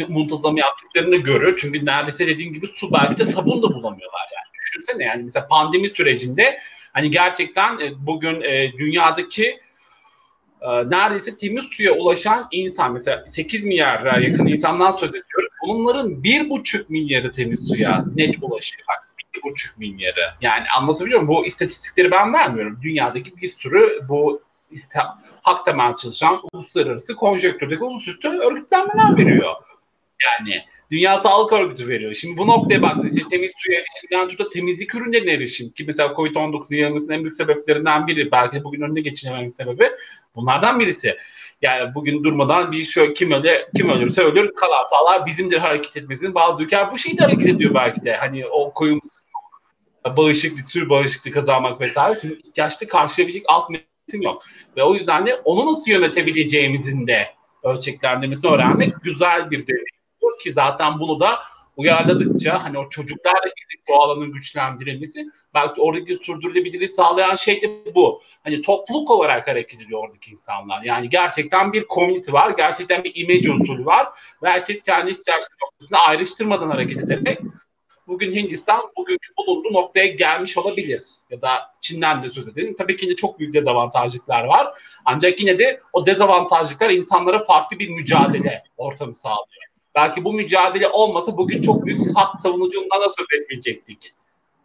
muntazam yaptıklarını görüyor. Çünkü neredeyse dediğin gibi su belki de sabun da bulamıyorlar yani düşünsene yani mesela pandemi sürecinde hani gerçekten e, bugün e, dünyadaki e, neredeyse temiz suya ulaşan insan mesela 8 milyara yakın insandan söz ediyoruz. Onların 1,5 milyarı temiz suya net ulaşıyor. Bak 1,5 milyarı. Yani anlatabiliyor muyum? Bu istatistikleri ben vermiyorum. Dünyadaki bir sürü bu hak temel çalışan uluslararası konjonktürdeki ulusüstü örgütlenmeler veriyor. Yani Dünya Sağlık Örgütü veriyor. Şimdi bu noktaya baktığınızda işte temiz suya erişimden tutup temizlik ürünlerine erişim ki mesela Covid-19 yayılmasının en büyük sebeplerinden biri belki bugün önüne geçinememenin sebebi bunlardan birisi. Yani bugün durmadan bir şey kim öle kim ölürse ölür kalan sağlar bizimdir hareket etmesinin bazı ülkeler bu şekilde hareket ediyor belki de. Hani o koyun bağışıklık, tür bağışıklık kazanmak vesaire. Çünkü ihtiyaçta karşılayabilecek alt metin yok. Ve o yüzden de onu nasıl yönetebileceğimizin de ölçeklendirmesini öğrenmek güzel bir deneyim ki zaten bunu da uyarladıkça hani o çocuklarla ilgili bu alanın güçlendirilmesi belki oradaki sürdürülebilirliği sağlayan şey de bu. Hani topluluk olarak hareket ediyor oradaki insanlar. Yani gerçekten bir community var. Gerçekten bir image usulü var. Ve herkes kendi ihtiyaçları noktasında ayrıştırmadan hareket ederek bugün Hindistan bugünkü bulunduğu noktaya gelmiş olabilir. Ya da Çin'den de söz edelim. Tabii ki de çok büyük dezavantajlıklar var. Ancak yine de o dezavantajlıklar insanlara farklı bir mücadele ortamı sağlıyor. Belki bu mücadele olmasa bugün çok büyük hak savunucundan da söz etmeyecektik.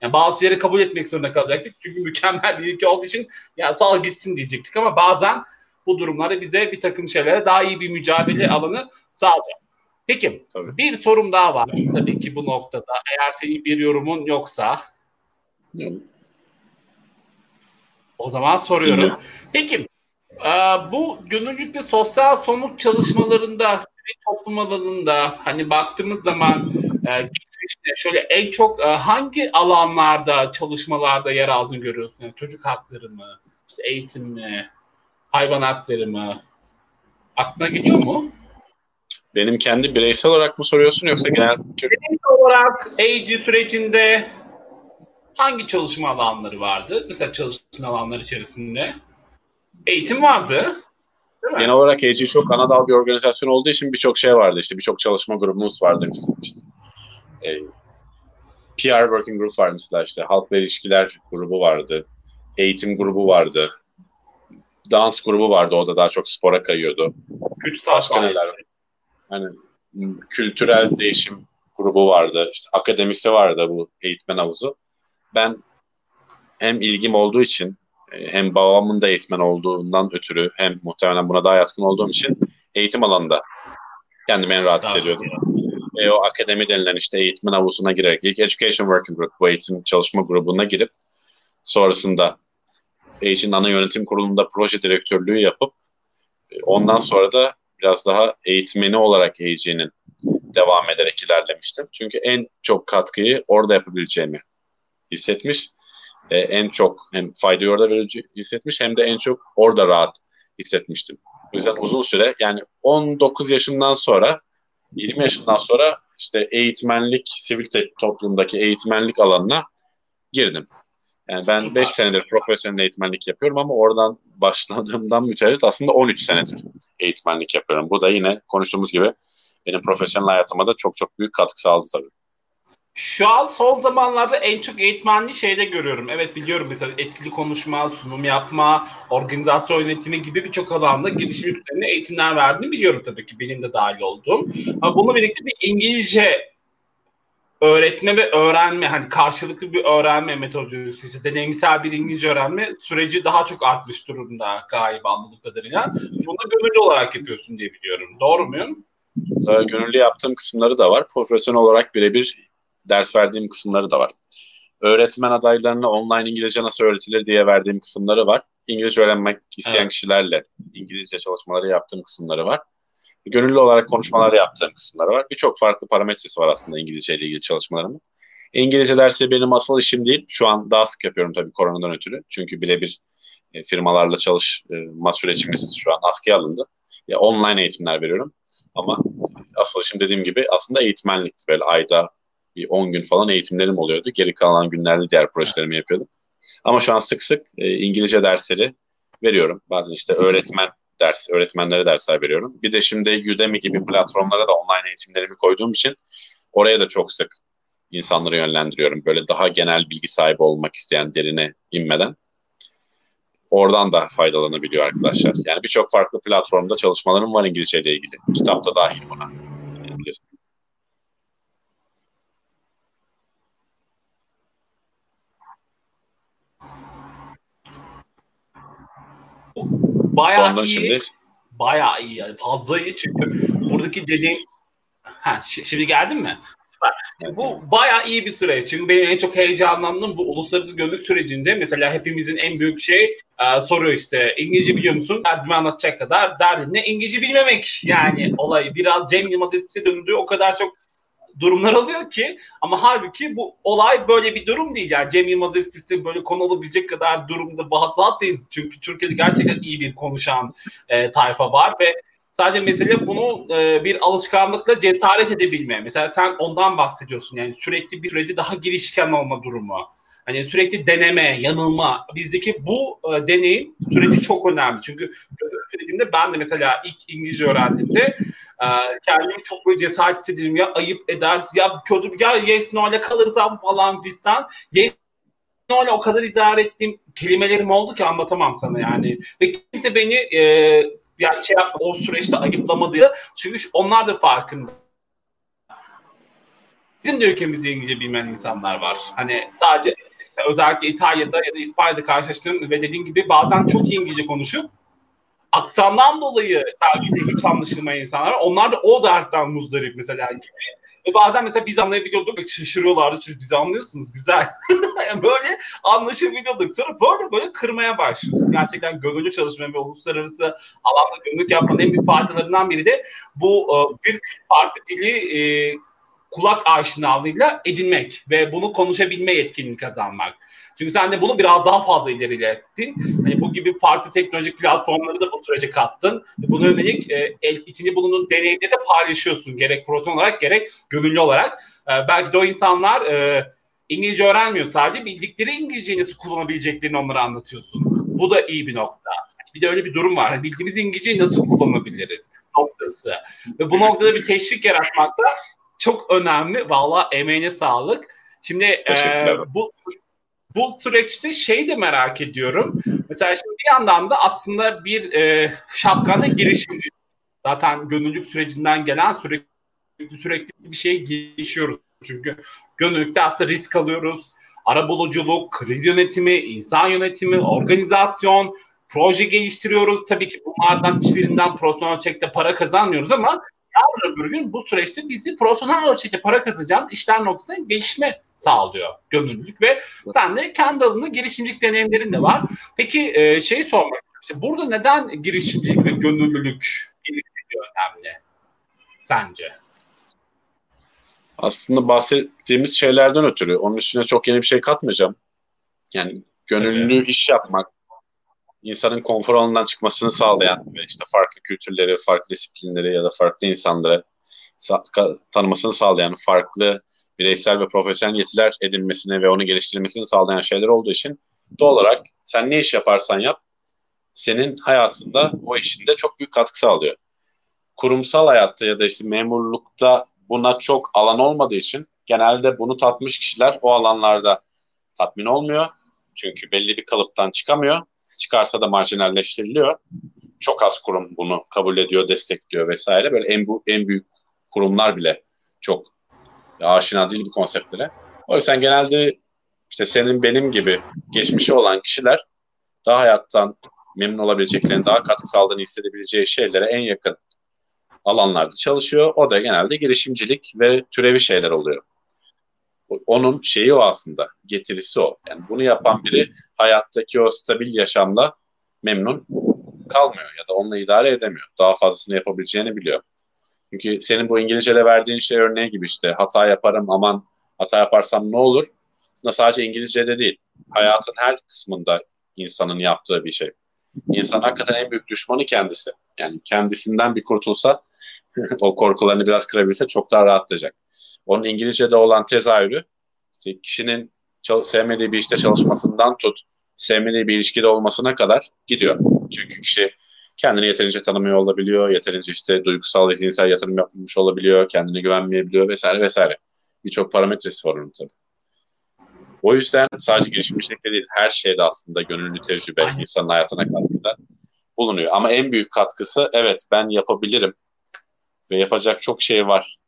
Yani bazı yeri kabul etmek zorunda kalacaktık. Çünkü mükemmel bir ülke olduğu için ya sal gitsin diyecektik ama bazen bu durumlarda bize bir takım şeylere daha iyi bir mücadele alanı sağlıyor. Peki tabii. bir sorum daha var tabii ki bu noktada. Eğer senin bir yorumun yoksa. Yok. O zaman soruyorum. Peki bu gönüllülük ve sosyal somut çalışmalarında toplum alanında hani baktığımız zaman e, şöyle en çok e, hangi alanlarda çalışmalarda yer aldığını görüyorsun? Yani çocuk hakları mı? İşte eğitim mi? Hayvan hakları mı? Aklına geliyor mu? Benim kendi bireysel olarak mı soruyorsun yoksa genel? Bireysel olarak AG sürecinde hangi çalışma alanları vardı? Mesela çalışma alanları içerisinde eğitim vardı. Genel olarak AG çok ana dal bir organizasyon olduğu için birçok şey vardı. İşte birçok çalışma grubumuz vardı bizim işte. E, PR Working Group vardı mesela işte. Halkla ilişkiler grubu vardı. Eğitim grubu vardı. Dans grubu vardı. O da daha çok spora kayıyordu. Başka neler var? Hani kültürel değişim grubu vardı. İşte akademisi vardı bu eğitmen havuzu. Ben hem ilgim olduğu için hem babamın da eğitmen olduğundan ötürü hem muhtemelen buna daha yatkın olduğum için eğitim alanında kendimi en rahat hissediyordum. Ve o akademi denilen işte eğitmen havuzuna girerek ilk Education Working Group, bu eğitim çalışma grubuna girip sonrasında Age'in ana yönetim kurulunda proje direktörlüğü yapıp e, ondan sonra da biraz daha eğitmeni olarak Age'nin devam ederek ilerlemiştim. Çünkü en çok katkıyı orada yapabileceğimi hissetmiş. Ee, en çok hem faydayı orada vereceği hissetmiş hem de en çok orada rahat hissetmiştim. O yüzden uzun süre yani 19 yaşından sonra 20 yaşından sonra işte eğitmenlik, sivil toplumdaki eğitmenlik alanına girdim. Yani ben 5 senedir profesyonel eğitmenlik yapıyorum ama oradan başladığımdan mütevellit aslında 13 senedir eğitmenlik yapıyorum. Bu da yine konuştuğumuz gibi benim profesyonel hayatıma da çok çok büyük katkı sağladı tabii. Şu an son zamanlarda en çok eğitmenliği şeyde görüyorum. Evet biliyorum mesela etkili konuşma, sunum yapma, organizasyon yönetimi gibi birçok alanda girişim üzerine eğitimler verdiğini biliyorum tabii ki benim de dahil olduğum. Ama bununla birlikte bir İngilizce öğretme ve öğrenme hani karşılıklı bir öğrenme metodolojisi, deneyimsel bir İngilizce öğrenme süreci daha çok artmış durumda galiba anladığım kadarıyla. Bunu gönüllü olarak yapıyorsun diye biliyorum. Doğru muyum? Gönüllü yaptığım kısımları da var. Profesyonel olarak birebir ders verdiğim kısımları da var. Öğretmen adaylarına online İngilizce nasıl öğretilir diye verdiğim kısımları var. İngilizce öğrenmek isteyen evet. kişilerle İngilizce çalışmaları yaptığım kısımları var gönüllü olarak konuşmalar yaptığım kısımları var. Birçok farklı parametresi var aslında İngilizce ile ilgili çalışmalarımın. İngilizce dersi benim asıl işim değil. Şu an daha sık yapıyorum tabii koronadan ötürü. Çünkü birebir e, firmalarla çalışma sürecimiz şu an askıya alındı. Ya online eğitimler veriyorum. Ama asıl işim dediğim gibi aslında eğitmenlikti. Böyle ayda bir 10 gün falan eğitimlerim oluyordu. Geri kalan günlerde diğer projelerimi yapıyordum. Ama şu an sık sık e, İngilizce dersleri veriyorum. Bazen işte öğretmen ders, öğretmenlere dersler veriyorum. Bir de şimdi Udemy gibi platformlara da online eğitimlerimi koyduğum için oraya da çok sık insanları yönlendiriyorum. Böyle daha genel bilgi sahibi olmak isteyen derine inmeden. Oradan da faydalanabiliyor arkadaşlar. Yani birçok farklı platformda çalışmalarım var İngilizce ile ilgili. Kitapta dahil buna. Bayağı Ondan iyi. Şimdi... Bayağı iyi yani fazla iyi çünkü buradaki dediğim Ha, şimdi geldin mi? Süper. Şimdi bu bayağı iyi bir süreç. Çünkü benim en çok heyecanlandığım bu uluslararası gönüllülük sürecinde mesela hepimizin en büyük şey e, soruyor işte İngilizce biliyor musun? Derdimi anlatacak kadar derdi ne İngilizce bilmemek yani olay biraz Cem Yılmaz esprisi döndüğü o kadar çok durumlar oluyor ki ama halbuki bu olay böyle bir durum değil. Yani Cem Yılmaz esprisi böyle konu olabilecek kadar durumda bahatlıyız. Çünkü Türkiye'de gerçekten iyi bir konuşan e, tayfa var ve sadece mesele bunu e, bir alışkanlıkla cesaret edebilme. Mesela sen ondan bahsediyorsun yani sürekli bir süreci daha girişken olma durumu. Hani sürekli deneme, yanılma. Bizdeki bu e, deneyim süreci çok önemli. Çünkü sürecinde ben de mesela ilk İngilizce öğrendiğimde e, kendimi çok böyle cesaret hissederim. Ya ayıp ederiz, ya kötü, ya yes no ile kalırız falan fistan. Yes no ile o kadar idare ettiğim kelimelerim oldu ki anlatamam sana yani. Ve kimse beni e, yani şey yapma, o süreçte ayıplamadı. Çünkü onlar da farkında. Bizim de ülkemizde İngilizce bilmeyen insanlar var. Hani sadece özellikle İtalya'da ya da İspanya'da karşılaştığım ve dediğin gibi bazen çok iyi İngilizce konuşup aksandan dolayı belki de hiç anlaşılmayan insanlar onlar da o dertten muzdarip mesela gibi. Ve bazen mesela biz anlayabiliyorduk şaşırıyorlardı çünkü bizi anlıyorsunuz güzel. [LAUGHS] böyle anlaşabiliyorduk. Sonra böyle böyle kırmaya başlıyoruz. Gerçekten gönüllü çalışma ve uluslararası alanda gönüllülük yapmanın en büyük faydalarından biri de bu e, bir farklı dili e, kulak aşinalığıyla edinmek ve bunu konuşabilme yetkinliğini kazanmak. Çünkü sen de bunu biraz daha fazla ilerilettin. Hani bu gibi farklı teknolojik platformları da bu sürece kattın. Buna yönelik e, el, içinde bulunduğun deneyimleri de paylaşıyorsun. Gerek profesyonel olarak gerek gönüllü olarak. E, belki de o insanlar e, İngilizce öğrenmiyor sadece. Bildikleri İngilizceyi nasıl kullanabileceklerini onlara anlatıyorsun. Bu da iyi bir nokta. Bir de öyle bir durum var. Bildiğimiz İngilizceyi nasıl kullanabiliriz noktası. Ve bu noktada bir teşvik yaratmak da çok önemli. Valla emeğine sağlık. Şimdi e, bu bu süreçte şey de merak ediyorum. Mesela şimdi bir yandan da aslında bir e, şapkanda girişimci. Zaten gönüllülük sürecinden gelen sürekli sürekli bir şey gelişiyoruz. Çünkü gönüllülükte aslında risk alıyoruz. Arabuluculuk, kriz yönetimi, insan yönetimi, organizasyon, proje geliştiriyoruz. Tabii ki bunlardan hiçbirinden profesyonel ölçekte para kazanmıyoruz ama yarın öbür gün bu süreçte bizi profesyonel ölçekte para kazanacağımız işler noktasında gelişme sağlıyor gönüllülük ve sen de kendi alanında girişimcilik deneyimlerin de var. Peki e, şeyi sormak istiyorum. Burada neden girişimcilik ve gönüllülük önemli sence? Aslında bahsettiğimiz şeylerden ötürü. Onun üstüne çok yeni bir şey katmayacağım. Yani gönüllü evet. iş yapmak, insanın konfor alanından çıkmasını sağlayan ve işte farklı kültürleri, farklı disiplinleri ya da farklı insanları tanımasını sağlayan, farklı bireysel ve profesyonel yetiler edinmesini ve onu geliştirmesini sağlayan şeyler olduğu için doğal olarak sen ne iş yaparsan yap, senin hayatında o işinde çok büyük katkı sağlıyor. Kurumsal hayatta ya da işte memurlukta buna çok alan olmadığı için genelde bunu tatmış kişiler o alanlarda tatmin olmuyor. Çünkü belli bir kalıptan çıkamıyor çıkarsa da marjinalleştiriliyor. Çok az kurum bunu kabul ediyor, destekliyor vesaire. Böyle en, bu, en büyük kurumlar bile çok aşina değil bu konseptlere. O yüzden genelde işte senin benim gibi geçmişi olan kişiler daha hayattan memnun olabileceklerini, daha katkı sağladığını hissedebileceği şeylere en yakın alanlarda çalışıyor. O da genelde girişimcilik ve türevi şeyler oluyor. Onun şeyi o aslında, getirisi o. Yani bunu yapan biri hayattaki o stabil yaşamla memnun kalmıyor ya da onunla idare edemiyor. Daha fazlasını yapabileceğini biliyor. Çünkü senin bu İngilizce'de verdiğin şey örneği gibi işte hata yaparım aman hata yaparsam ne olur? Aslında sadece İngilizce'de değil. Hayatın her kısmında insanın yaptığı bir şey. İnsan hakikaten en büyük düşmanı kendisi. Yani kendisinden bir kurtulsa [LAUGHS] o korkularını biraz kırabilse çok daha rahatlayacak. Onun İngilizce'de olan tezahürü işte kişinin sevmediği bir işte çalışmasından tut, sevmediği bir ilişkide olmasına kadar gidiyor. Çünkü kişi kendini yeterince tanımıyor olabiliyor, yeterince işte duygusal ve zihinsel yatırım yapmış olabiliyor, kendine güvenmeyebiliyor vesaire vesaire. Birçok parametresi var onun tabii. O yüzden sadece girişimcilikte değil, her şeyde aslında gönüllü tecrübe insanın hayatına katkıda bulunuyor. Ama en büyük katkısı evet ben yapabilirim ve yapacak çok şey var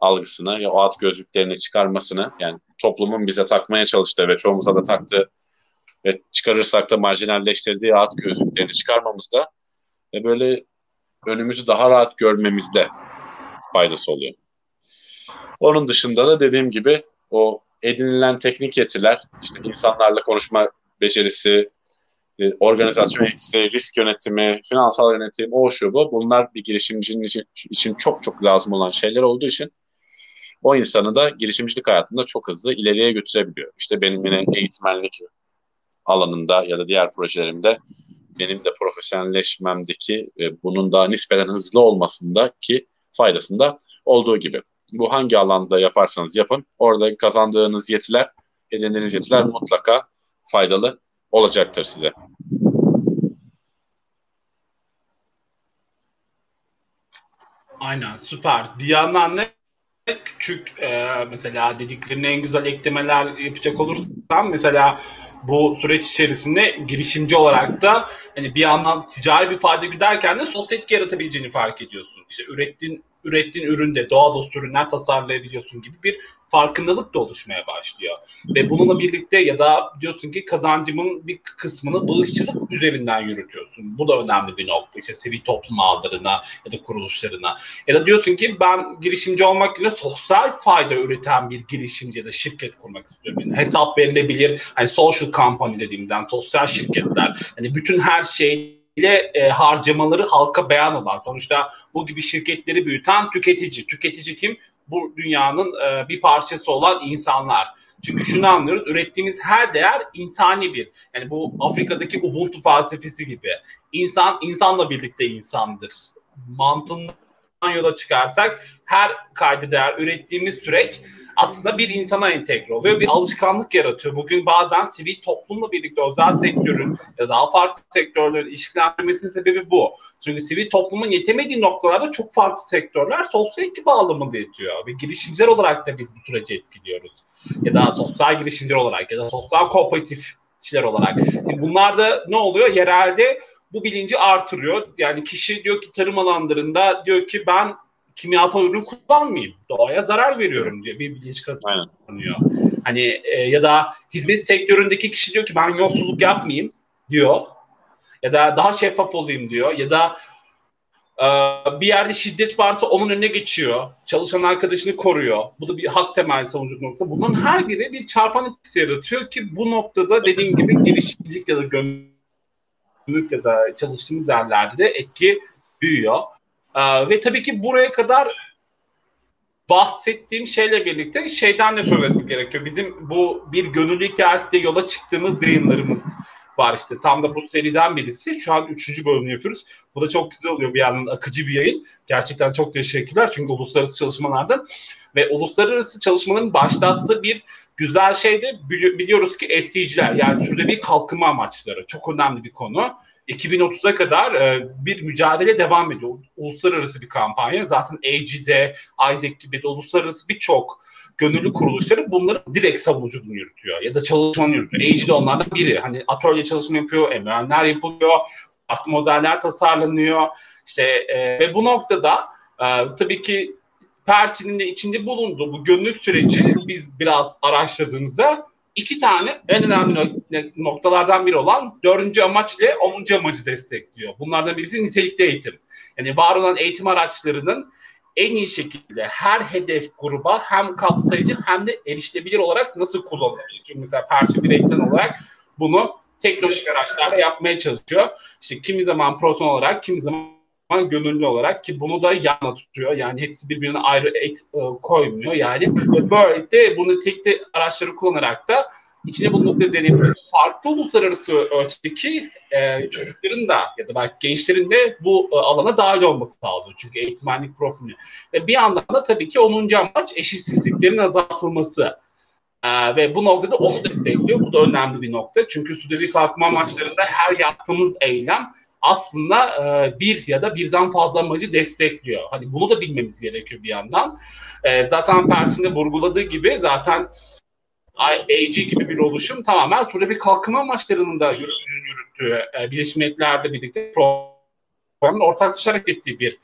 algısını ya o at gözlüklerini çıkarmasını yani toplumun bize takmaya çalıştığı ve çoğumuza da taktığı ve çıkarırsak da marjinalleştirdiği at gözlüklerini çıkarmamızda ve böyle önümüzü daha rahat görmemizde faydası oluyor. Onun dışında da dediğim gibi o edinilen teknik yetiler, işte insanlarla konuşma becerisi, e, organizasyon yetisi, risk yönetimi, finansal yönetim, o şu bu. Bunlar bir girişimcinin için, için çok çok lazım olan şeyler olduğu için o insanı da girişimcilik hayatında çok hızlı ileriye götürebiliyor. İşte benim yine eğitmenlik alanında ya da diğer projelerimde benim de profesyonelleşmemdeki e, bunun daha nispeten hızlı olmasındaki faydasında olduğu gibi. Bu hangi alanda yaparsanız yapın, orada kazandığınız yetiler, edindiğiniz yetiler mutlaka faydalı olacaktır size. Aynen süper. Bir yandan ne küçük e, mesela dediklerine en güzel eklemeler yapacak olursam mesela bu süreç içerisinde girişimci olarak da hani bir yandan ticari bir fayda güderken de sosyal yaratabileceğini fark ediyorsun. İşte ürettiğin ürettiğin üründe doğal dost ürünler tasarlayabiliyorsun gibi bir farkındalık da oluşmaya başlıyor. Ve bununla birlikte ya da diyorsun ki kazancımın bir kısmını bağışçılık üzerinden yürütüyorsun. Bu da önemli bir nokta. İşte sivil toplum ağlarına ya da kuruluşlarına. Ya da diyorsun ki ben girişimci olmak yerine sosyal fayda üreten bir girişimci ya da şirket kurmak istiyorum. Yani hesap verilebilir. Hani social company dediğimiz yani sosyal şirketler. Hani bütün her şey ile e, harcamaları halka beyan olan sonuçta bu gibi şirketleri büyüten tüketici. Tüketici kim? Bu dünyanın e, bir parçası olan insanlar. Çünkü şunu anlıyoruz, ürettiğimiz her değer insani bir. Yani bu Afrika'daki Ubuntu felsefesi gibi. İnsan, insanla birlikte insandır. Mantığından yola çıkarsak her kaydı değer ürettiğimiz süreç aslında bir insana entegre oluyor. Bir alışkanlık yaratıyor. Bugün bazen sivil toplumla birlikte özel sektörün ya da daha farklı sektörlerin ilişkilendirmesinin sebebi bu. Çünkü sivil toplumun yetemediği noktalarda çok farklı sektörler sosyal etki bağlamında yetiyor. Ve girişimciler olarak da biz bu süreci etkiliyoruz. Ya da sosyal girişimciler olarak ya da sosyal kooperatifçiler olarak. Şimdi bunlar da ne oluyor? Yerelde bu bilinci artırıyor. Yani kişi diyor ki tarım alanlarında diyor ki ben kimyasal ürün kullanmayayım. Doğaya zarar veriyorum diye bir bilinç kazanıyor. Hani e, ya da hizmet sektöründeki kişi diyor ki ben yolsuzluk yapmayayım diyor. Ya da daha şeffaf olayım diyor. Ya da e, bir yerde şiddet varsa onun önüne geçiyor. Çalışan arkadaşını koruyor. Bu da bir hak temel savunucu noktası. Bunların her biri bir çarpan etkisi yaratıyor ki bu noktada dediğim gibi girişimcilik ya da gömülük ya da çalıştığımız yerlerde de etki büyüyor. Ee, ve tabii ki buraya kadar bahsettiğim şeyle birlikte şeyden de söylememiz gerekiyor. Bizim bu bir gönüllü hikayesi yola çıktığımız yayınlarımız var işte. Tam da bu seriden birisi. Şu an üçüncü bölümünü yapıyoruz. Bu da çok güzel oluyor bir yandan akıcı bir yayın. Gerçekten çok teşekkürler. Çünkü uluslararası çalışmalarda ve uluslararası çalışmaların başlattığı bir güzel şey de biliyoruz ki SDG'ler yani sürede bir kalkınma amaçları. Çok önemli bir konu. 2030'a kadar e, bir mücadele devam ediyor. Uluslararası bir kampanya. Zaten AG'de, Isaac gibi de uluslararası birçok gönüllü kuruluşları bunları direkt savunuculuğunu yürütüyor. Ya da çalışmanı yürütüyor. AG'de onlardan biri. Hani atölye çalışma yapıyor, MÖN'ler yapılıyor, farklı modeller tasarlanıyor. İşte e, ve bu noktada e, tabii ki Perçin'in de içinde bulunduğu bu gönüllülük süreci biz biraz araştırdığımızda iki tane en önemli noktalardan biri olan dördüncü amaç ile onuncu amacı destekliyor. Bunlardan birisi nitelikli eğitim. Yani var olan eğitim araçlarının en iyi şekilde her hedef gruba hem kapsayıcı hem de erişilebilir olarak nasıl kullanılabilir? Çünkü mesela parça bir ekran olarak bunu teknolojik araçlarla yapmaya çalışıyor. İşte kimi zaman profesyonel olarak, kimi zaman gönüllü olarak ki bunu da yana tutuyor. Yani hepsi birbirine ayrı et, e, koymuyor. Yani böylelikle bunu tekli araçları kullanarak da içine bulundukları deneyimleri farklı uluslararası ölçüdeki e, çocukların da ya da belki gençlerin de bu e, alana dahil olması sağlıyor. Çünkü eğitmenlik profili. Ve bir yandan da tabii ki 10. amaç eşitsizliklerin azaltılması. Ee, ve bu noktada onu destekliyor. Bu da önemli bir nokta. Çünkü sürekli kalkma amaçlarında her yaptığımız eylem aslında e, bir ya da birden fazla amacı destekliyor. Hani bunu da bilmemiz gerekiyor bir yandan. E, zaten Perçin'de vurguladığı gibi zaten AG gibi bir oluşum tamamen Suriye bir kalkınma amaçlarının da yürüttüğü e, Birleşmiş Milletler'le birlikte programın ortaklaşarak ettiği bir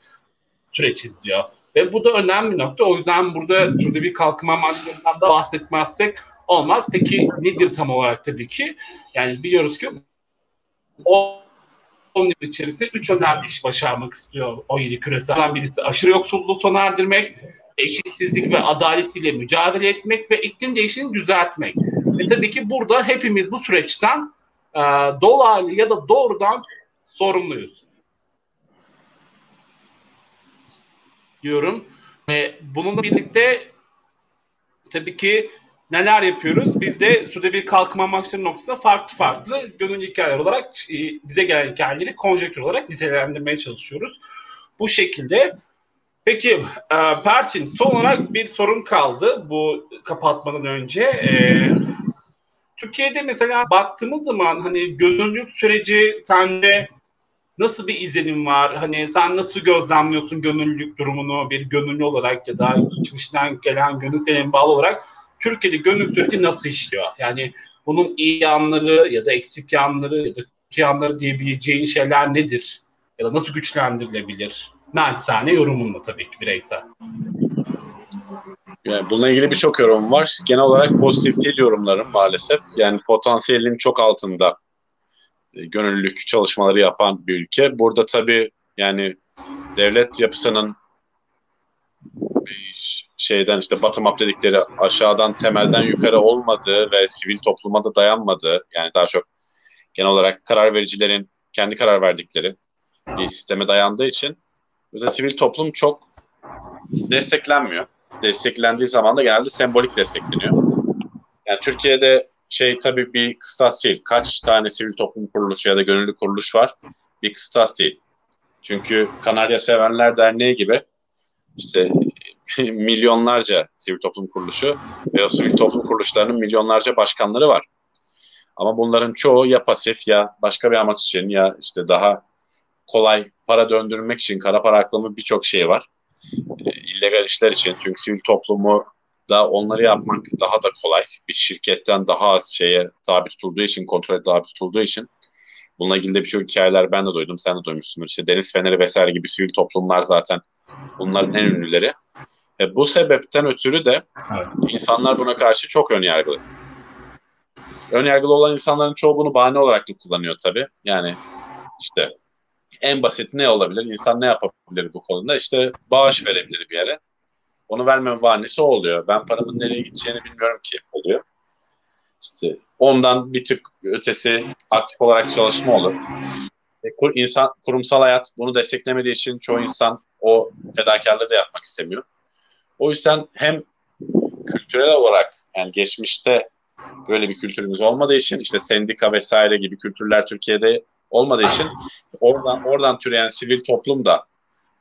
süreç izliyor. Ve bu da önemli nokta. O yüzden burada Suriye bir kalkınma amaçlarından da bahsetmezsek olmaz. Peki nedir tam olarak tabii ki? Yani biliyoruz ki o 10 yıl içerisinde 3 önemli iş başarmak istiyor o yeni küresel. Birisi aşırı yoksulluğu sona erdirmek, eşitsizlik ve adaletiyle mücadele etmek ve iklim değişikliğini düzeltmek. Ve tabii ki burada hepimiz bu süreçten e, dolaylı ya da doğrudan sorumluyuz. Diyorum. Ve bununla birlikte tabii ki neler yapıyoruz? Biz de Suda bir kalkınma amaçları noktasında farklı farklı gönül hikayeler olarak e, bize gelen hikayeleri konjektür olarak nitelendirmeye çalışıyoruz. Bu şekilde Peki e, Perçin son olarak bir sorun kaldı bu kapatmadan önce. E, Türkiye'de mesela baktığımız zaman hani gönüllülük süreci sende nasıl bir izlenim var? Hani sen nasıl gözlemliyorsun gönüllülük durumunu bir gönüllü olarak ya da geçmişten gelen gönüllülükle bağlı olarak Türkiye'de gönüllülük süreci nasıl işliyor? Yani bunun iyi yanları ya da eksik yanları ya da kötü yanları diyebileceğin şeyler nedir? Ya da nasıl güçlendirilebilir? naçizane yorumunla tabii ki bireysel. Yani bununla ilgili birçok yorum var. Genel olarak pozitif değil yorumlarım maalesef. Yani potansiyelin çok altında e, gönüllülük çalışmaları yapan bir ülke. Burada tabii yani devlet yapısının şeyden işte bottom up dedikleri aşağıdan temelden yukarı olmadığı ve sivil topluma da dayanmadığı yani daha çok genel olarak karar vericilerin kendi karar verdikleri bir sisteme dayandığı için mesela sivil toplum çok desteklenmiyor. Desteklendiği zaman da genelde sembolik destekleniyor. Yani Türkiye'de şey tabii bir kıstas değil. Kaç tane sivil toplum kuruluşu ya da gönüllü kuruluş var? Bir kıstas değil. Çünkü Kanarya Sevenler Derneği gibi işte [LAUGHS] milyonlarca sivil toplum kuruluşu ve o sivil toplum kuruluşlarının milyonlarca başkanları var. Ama bunların çoğu ya pasif ya başka bir amaç için ya işte daha kolay para döndürmek için kara para aklımı birçok şey var. E, illegal işler için çünkü sivil toplumu da onları yapmak daha da kolay. Bir şirketten daha az şeye tabi tutulduğu için, kontrol tabi tutulduğu için. Bununla ilgili de birçok hikayeler ben de duydum, sen de duymuşsundur. İşte Deniz Feneri vesaire gibi sivil toplumlar zaten bunların en ünlüleri. E, bu sebepten ötürü de insanlar buna karşı çok önyargılı. Önyargılı olan insanların çoğu bunu bahane olarak da kullanıyor tabii. Yani işte en basit ne olabilir? İnsan ne yapabilir bu konuda? İşte bağış verebilir bir yere. Onu vermeme bahanesi o oluyor. Ben paramın nereye gideceğini bilmiyorum ki oluyor. İşte ondan bir tık ötesi aktif olarak çalışma olur. E, kur, insan kurumsal hayat bunu desteklemediği için çoğu insan o fedakarlığı da yapmak istemiyor. O yüzden hem kültürel olarak yani geçmişte böyle bir kültürümüz olmadığı için işte sendika vesaire gibi kültürler Türkiye'de olmadığı için oradan oradan türeyen sivil toplum da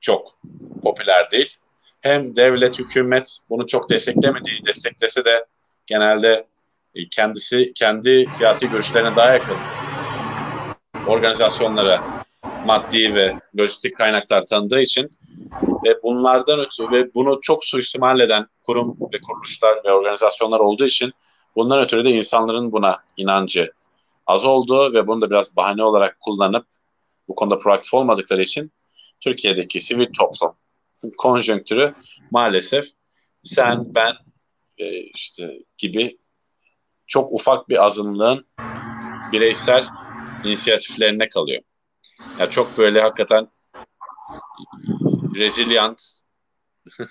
çok popüler değil. Hem devlet, hükümet bunu çok desteklemediği, desteklese de genelde e, kendisi kendi siyasi görüşlerine daha yakın organizasyonlara maddi ve lojistik kaynaklar tanıdığı için ve bunlardan ötürü ve bunu çok suistimal eden kurum ve kuruluşlar ve organizasyonlar olduğu için bundan ötürü de insanların buna inancı az olduğu ve bunu da biraz bahane olarak kullanıp bu konuda proaktif olmadıkları için Türkiye'deki sivil toplum konjonktürü maalesef sen ben e, işte gibi çok ufak bir azınlığın bireysel inisiyatiflerine kalıyor. Ya yani çok böyle hakikaten resilient [LAUGHS]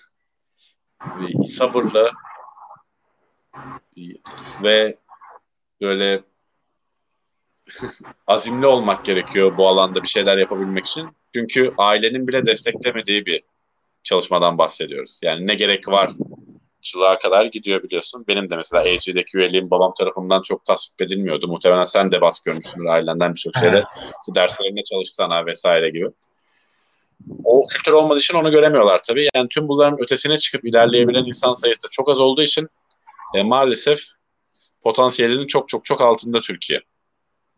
sabırlı ve böyle [LAUGHS] azimli olmak gerekiyor bu alanda bir şeyler yapabilmek için. Çünkü ailenin bile desteklemediği bir çalışmadan bahsediyoruz. Yani ne gerek var çılığa kadar gidiyor biliyorsun. Benim de mesela AG'deki üyeliğim babam tarafından çok tasvip edilmiyordu. Muhtemelen sen de bas görmüşsündür ailenden bir şeyde. İşte derslerine çalışsana vesaire gibi. O kültür olmadığı için onu göremiyorlar tabii. Yani tüm bunların ötesine çıkıp ilerleyebilen insan sayısı da çok az olduğu için e, maalesef potansiyelinin çok çok çok altında Türkiye.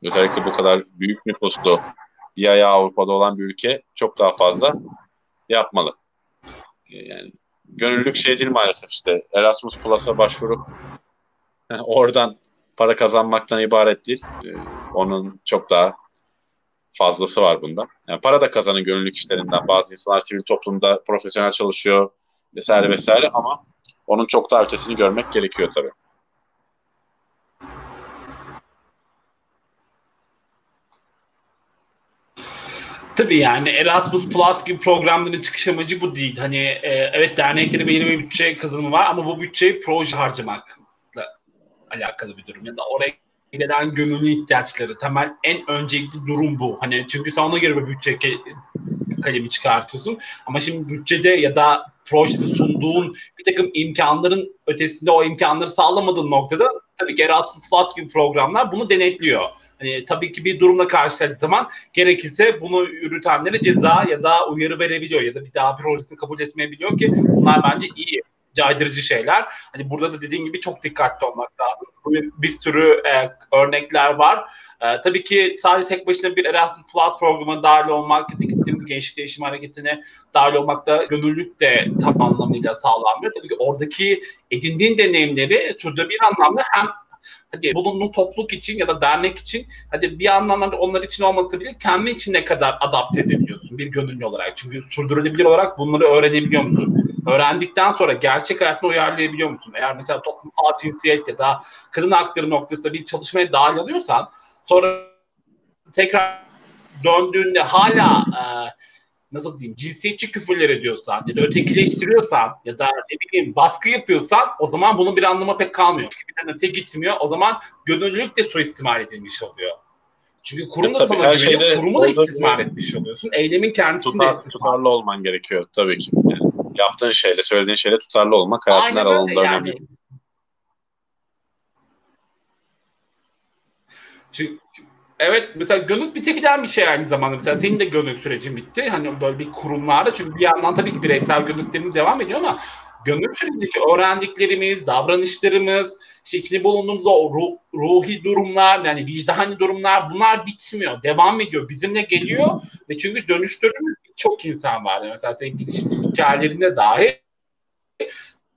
Özellikle bu kadar büyük nüfuslu bir ayağı Avrupa'da olan bir ülke çok daha fazla yapmalı. E, yani gönüllülük şey değil maalesef işte Erasmus Plus'a başvurup [LAUGHS] oradan para kazanmaktan ibaret değil. E, onun çok daha fazlası var bunda. Yani para da kazanın gönüllülük işlerinden. Bazı insanlar sivil toplumda profesyonel çalışıyor vesaire vesaire ama onun çok daha ötesini görmek gerekiyor tabii. Tabii yani Erasmus Plus gibi programların çıkış amacı bu değil. Hani e, evet derneklere belirli bir bütçe kazanımı var ama bu bütçeyi proje harcamakla alakalı bir durum. Ya da oraya gelen gönüllü ihtiyaçları temel en öncelikli durum bu. Hani çünkü sen ona göre bir bütçe kalemi çıkartıyorsun. Ama şimdi bütçede ya da projede sunduğun bir takım imkanların ötesinde o imkanları sağlamadığın noktada tabii ki Erasmus Plus gibi programlar bunu denetliyor. Hani tabii ki bir durumla karşılaştığı zaman gerekirse bunu yürütenlere ceza ya da uyarı verebiliyor ya da bir daha projesini kabul etmeyebiliyor ki bunlar bence iyi caydırıcı şeyler. Hani burada da dediğim gibi çok dikkatli olmak lazım. Bir sürü e, örnekler var. E, tabii ki sadece tek başına bir Erasmus Plus programına dahil olmak, gençlik değişim hareketine dahil olmak da gönüllülük de tam anlamıyla sağlanmıyor. Tabii ki oradaki edindiğin deneyimleri bir anlamda hem Hadi bulunduğun topluluk için ya da dernek için hadi bir anlamda onlar için olmasa bile kendi için ne kadar adapte edebiliyorsun bir gönüllü olarak. Çünkü sürdürülebilir olarak bunları öğrenebiliyor musun? Öğrendikten sonra gerçek hayatına uyarlayabiliyor musun? Eğer mesela toplumsal cinsiyet ya da kadın hakları noktasında bir çalışmaya dahil alıyorsan sonra tekrar döndüğünde hala e, nasıl diyeyim cinsiyetçi küfürler ediyorsan ya da ötekileştiriyorsan ya da ne bileyim baskı yapıyorsan o zaman bunun bir anlamı pek kalmıyor. Birden öte gitmiyor. O zaman gönüllülük de suistimal edilmiş oluyor. Çünkü kurum da sana güveniyor. Kurumu da istismar etmiş oluyorsun. Eylemin kendisini tutar, de istismar. Tutarlı olman gerekiyor tabii ki. Yani yaptığın şeyle, söylediğin şeyle tutarlı olmak hayatın her alanında yani. önemli. Çünkü, Evet mesela gönül bite giden bir şey aynı zamanda. Mesela senin de gönül sürecin bitti. Hani böyle bir kurumlarda çünkü bir yandan tabii ki bireysel gönüllüklerimiz devam ediyor ama gönül sürecindeki öğrendiklerimiz, davranışlarımız, işte içinde bulunduğumuz o ruh, ruhi durumlar, yani vicdani durumlar bunlar bitmiyor. Devam ediyor. Bizimle geliyor ve çünkü dönüştürdüğümüz çok insan var. Mesela senin girişim hikayelerinde dahi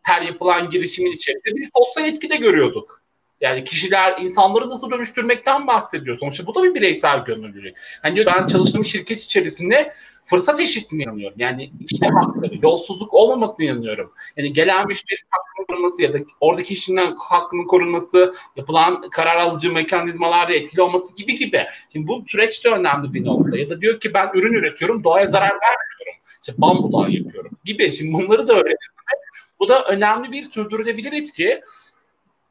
her yapılan girişimin içerisinde bir sosyal etki de görüyorduk. Yani kişiler insanları nasıl dönüştürmekten bahsediyor. Sonuçta bu da bir bireysel gönüllülük. Hani diyor ben çalıştığım şirket içerisinde fırsat eşitliğine inanıyorum. Yani işte hakları, yolsuzluk olmamasına inanıyorum. Yani gelen müşteri hakkının korunması ya da oradaki işinden hakkının korunması, yapılan karar alıcı mekanizmalarda etkili olması gibi gibi. Şimdi bu süreç de önemli bir nokta. Ya da diyor ki ben ürün üretiyorum, doğaya zarar vermiyorum. İşte bambudan yapıyorum gibi. Şimdi bunları da öğreniyorsun. Bu da önemli bir sürdürülebilir etki.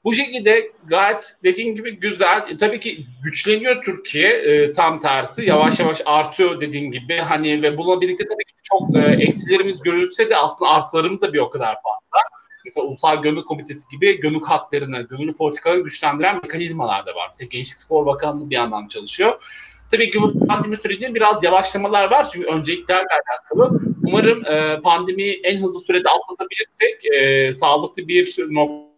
Bu şekilde gayet dediğin gibi güzel. E, tabii ki güçleniyor Türkiye e, tam tersi. Yavaş yavaş artıyor dediğin gibi. Hani ve bununla birlikte tabii ki çok e, eksilerimiz görülse de aslında artılarımız da bir o kadar fazla. Mesela Ulusal Gönüllü Komitesi gibi gönüllü hatlarını, gönüllü politikaları güçlendiren mekanizmalar da var. Mesela Gençlik Spor Bakanlığı bir yandan çalışıyor. Tabii ki bu pandemi sürecinde biraz yavaşlamalar var çünkü önceliklerle alakalı. Umarım e, pandemiyi en hızlı sürede atlatabilirsek e, sağlıklı bir nokta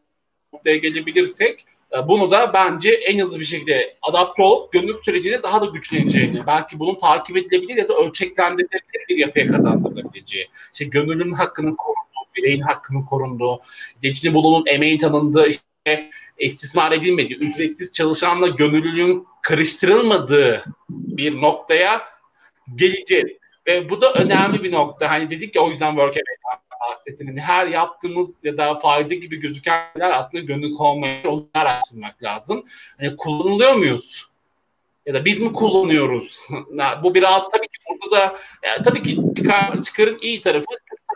noktaya gelebilirsek e, bunu da bence en hızlı bir şekilde adapte olup gönüllülük sürecinde daha da güçleneceğini, belki bunun takip edilebilir ya da ölçeklendirilebilir bir yapıya kazandırılabileceği, işte gönüllünün hakkının korunduğu, bireyin hakkının korunduğu, içinde bulunun emeğin tanındığı, işte istismar edilmediği, ücretsiz çalışanla gönüllülüğün karıştırılmadığı bir noktaya geleceğiz. Ve bu da önemli bir nokta. Hani dedik ya o yüzden work bahsettiğinin her yaptığımız ya da fayda gibi gözükenler aslında gönüllü olmayı onları araştırmak lazım. Hani kullanılıyor muyuz? Ya da biz mi kullanıyoruz? [LAUGHS] Bu biraz tabii ki burada da yani tabii ki çıkarın iyi tarafı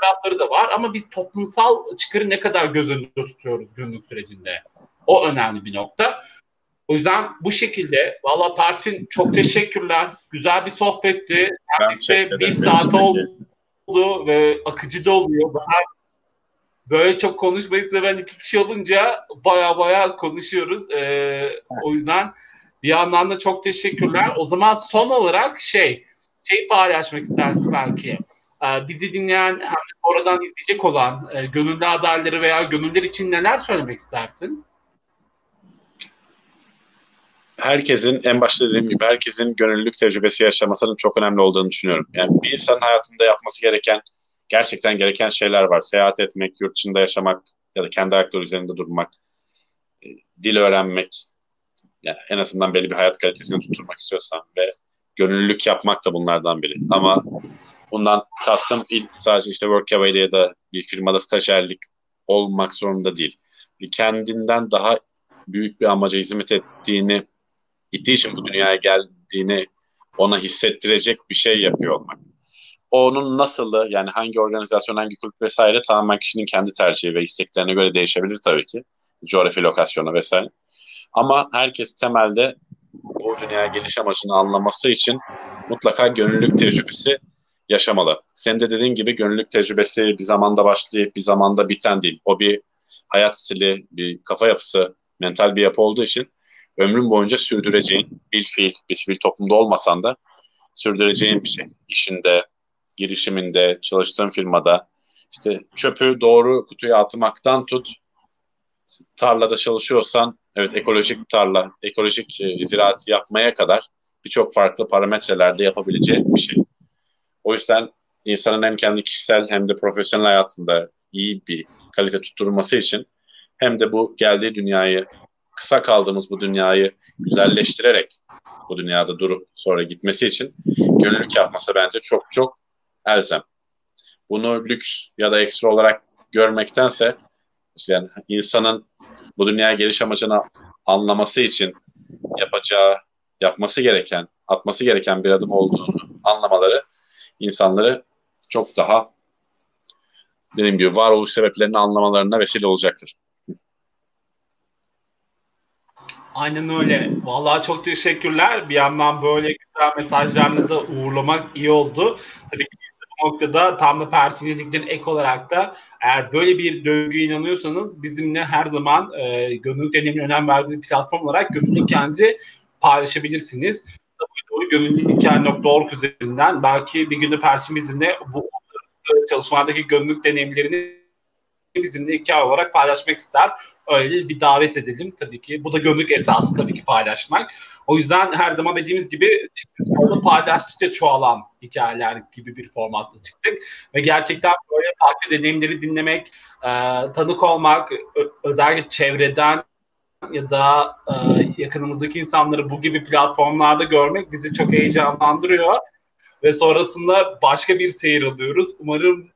tarafları da var ama biz toplumsal çıkarı ne kadar göz önünde tutuyoruz gönüllülük sürecinde? O önemli bir nokta. O yüzden bu şekilde valla Tarçın çok teşekkürler. Güzel bir sohbetti. Neredeyse bir saat oldu oldu ve akıcı da oluyor. Daha böyle çok konuşmayı seven iki kişi olunca baya baya konuşuyoruz. Ee, o yüzden bir yandan da çok teşekkürler. O zaman son olarak şey şey paylaşmak istersin belki. Ee, bizi dinleyen hem oradan izleyecek olan e, gönüllü adayları veya gönüllüler için neler söylemek istersin? Herkesin en başta dediğim gibi herkesin gönüllülük tecrübesi yaşamasının çok önemli olduğunu düşünüyorum. Yani bir insan hayatında yapması gereken gerçekten gereken şeyler var. Seyahat etmek, yurt dışında yaşamak ya da kendi ayakları üzerinde durmak, e, dil öğrenmek, yani en azından belli bir hayat kalitesini tutturmak istiyorsan ve gönüllülük yapmak da bunlardan biri. Ama bundan kastım sadece işte Workaway'de ya da bir firmada stajyerlik olmak zorunda değil. Bir kendinden daha büyük bir amaca hizmet ettiğini gittiği için bu dünyaya geldiğini ona hissettirecek bir şey yapıyor olmak. Onun nasılı yani hangi organizasyon, hangi kulüp vesaire tamamen kişinin kendi tercihi ve isteklerine göre değişebilir tabii ki. Coğrafi lokasyonu vesaire. Ama herkes temelde bu dünyaya geliş amacını anlaması için mutlaka gönüllülük tecrübesi yaşamalı. Sen de dediğin gibi gönüllülük tecrübesi bir zamanda başlayıp bir zamanda biten değil. O bir hayat stili, bir kafa yapısı, mental bir yapı olduğu için ömrün boyunca sürdüreceğin, bil fiil, bir sivil toplumda olmasan da sürdüreceğin bir şey. İşinde, girişiminde, çalıştığın firmada işte çöpü doğru kutuya atmaktan tut tarlada çalışıyorsan evet ekolojik tarla, ekolojik e, ziraat yapmaya kadar birçok farklı parametrelerde yapabileceği bir şey. O yüzden insanın hem kendi kişisel hem de profesyonel hayatında iyi bir kalite tutturması için hem de bu geldiği dünyayı kısa kaldığımız bu dünyayı güzelleştirerek bu dünyada durup sonra gitmesi için gönüllülük yapması bence çok çok elzem. Bunu lüks ya da ekstra olarak görmektense yani insanın bu dünyaya geliş amacını anlaması için yapacağı, yapması gereken, atması gereken bir adım olduğunu anlamaları insanları çok daha dediğim gibi varoluş sebeplerini anlamalarına vesile olacaktır. Aynen öyle. Vallahi çok teşekkürler. Bir yandan böyle güzel mesajlarla da uğurlamak iyi oldu. Tabii ki bu noktada tam da pertinediklerin ek olarak da eğer böyle bir döngüye inanıyorsanız bizimle her zaman e, gönüllülük deneyimine önem verdiğiniz platform olarak gönüllülük kendinizi paylaşabilirsiniz. Gönüllülükhikaye.org üzerinden belki bir günde perçimizle bu çalışmalardaki gönüllülük deneyimlerini bizimle hikaye olarak paylaşmak ister. Öyle bir davet edelim tabii ki. Bu da gönüllülük esası tabii ki paylaşmak. O yüzden her zaman dediğimiz gibi paylaştıkça çoğalan hikayeler gibi bir formatla çıktık. Ve gerçekten böyle farklı deneyimleri dinlemek, e, tanık olmak, özellikle çevreden ya da e, yakınımızdaki insanları bu gibi platformlarda görmek bizi çok heyecanlandırıyor. Ve sonrasında başka bir seyir alıyoruz. Umarım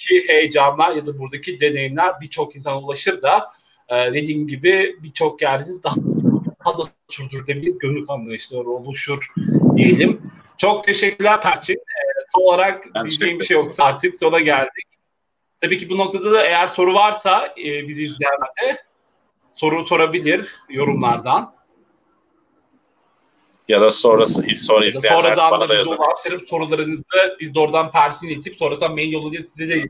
buradaki heyecanlar ya da buradaki deneyimler birçok insana ulaşır da e, dediğim gibi birçok yerde daha, daha da sürdürülebilir gönül anlayışları oluşur diyelim. Çok teşekkürler Perçin. E, son olarak ben diyeceğim bir şey yoksa artık sona geldik. Tabii ki bu noktada da eğer soru varsa e, bizi izleyenler soru sorabilir yorumlardan. Ya da sonrası sonra izleyenler Sonradan bana da, da bize ulaştırıp sorularınızı biz de oradan Perçin'e itip sonradan mail yoluyla size de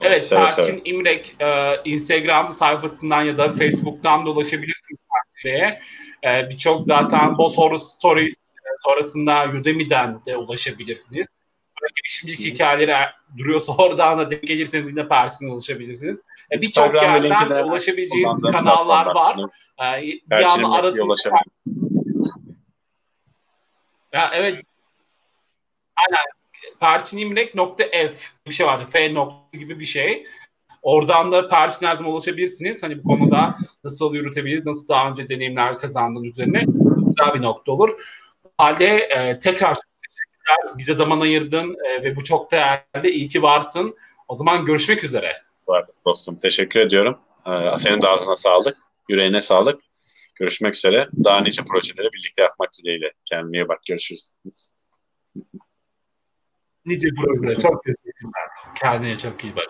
Evet, seve Perçin seve. İmrek e, Instagram sayfasından ya da Facebook'tan da ulaşabilirsiniz Perçin'e. E, Birçok zaten Bosphorus Stories e, sonrasında Udemy'den de ulaşabilirsiniz. Böyle girişimcilik hikayeleri duruyorsa oradan da denk gelirseniz yine Perçin'e ulaşabilirsiniz. E, Birçok yerden ulaşabileceğiniz kanallar var. E, bir anda aradığınız... Ya, evet. Aynen perçinimrek.f bir şey vardı. F nokta gibi bir şey. Oradan da Perçin her zaman ulaşabilirsiniz. Hani bu konuda nasıl yürütebiliriz, nasıl daha önce deneyimler kazandığın üzerine güzel bir nokta olur. Halde e, tekrar teşekkürler. Bize zaman ayırdın e, ve bu çok değerli. İyi ki varsın. O zaman görüşmek üzere. Vardı dostum. Teşekkür ediyorum. Ee, senin de ağzına sağlık. Yüreğine sağlık. Görüşmek üzere. Daha nice projeleri birlikte yapmak dileğiyle. Kendine iyi bak. Görüşürüz nice proje. Çok teşekkürler. Kendine çok iyi bak.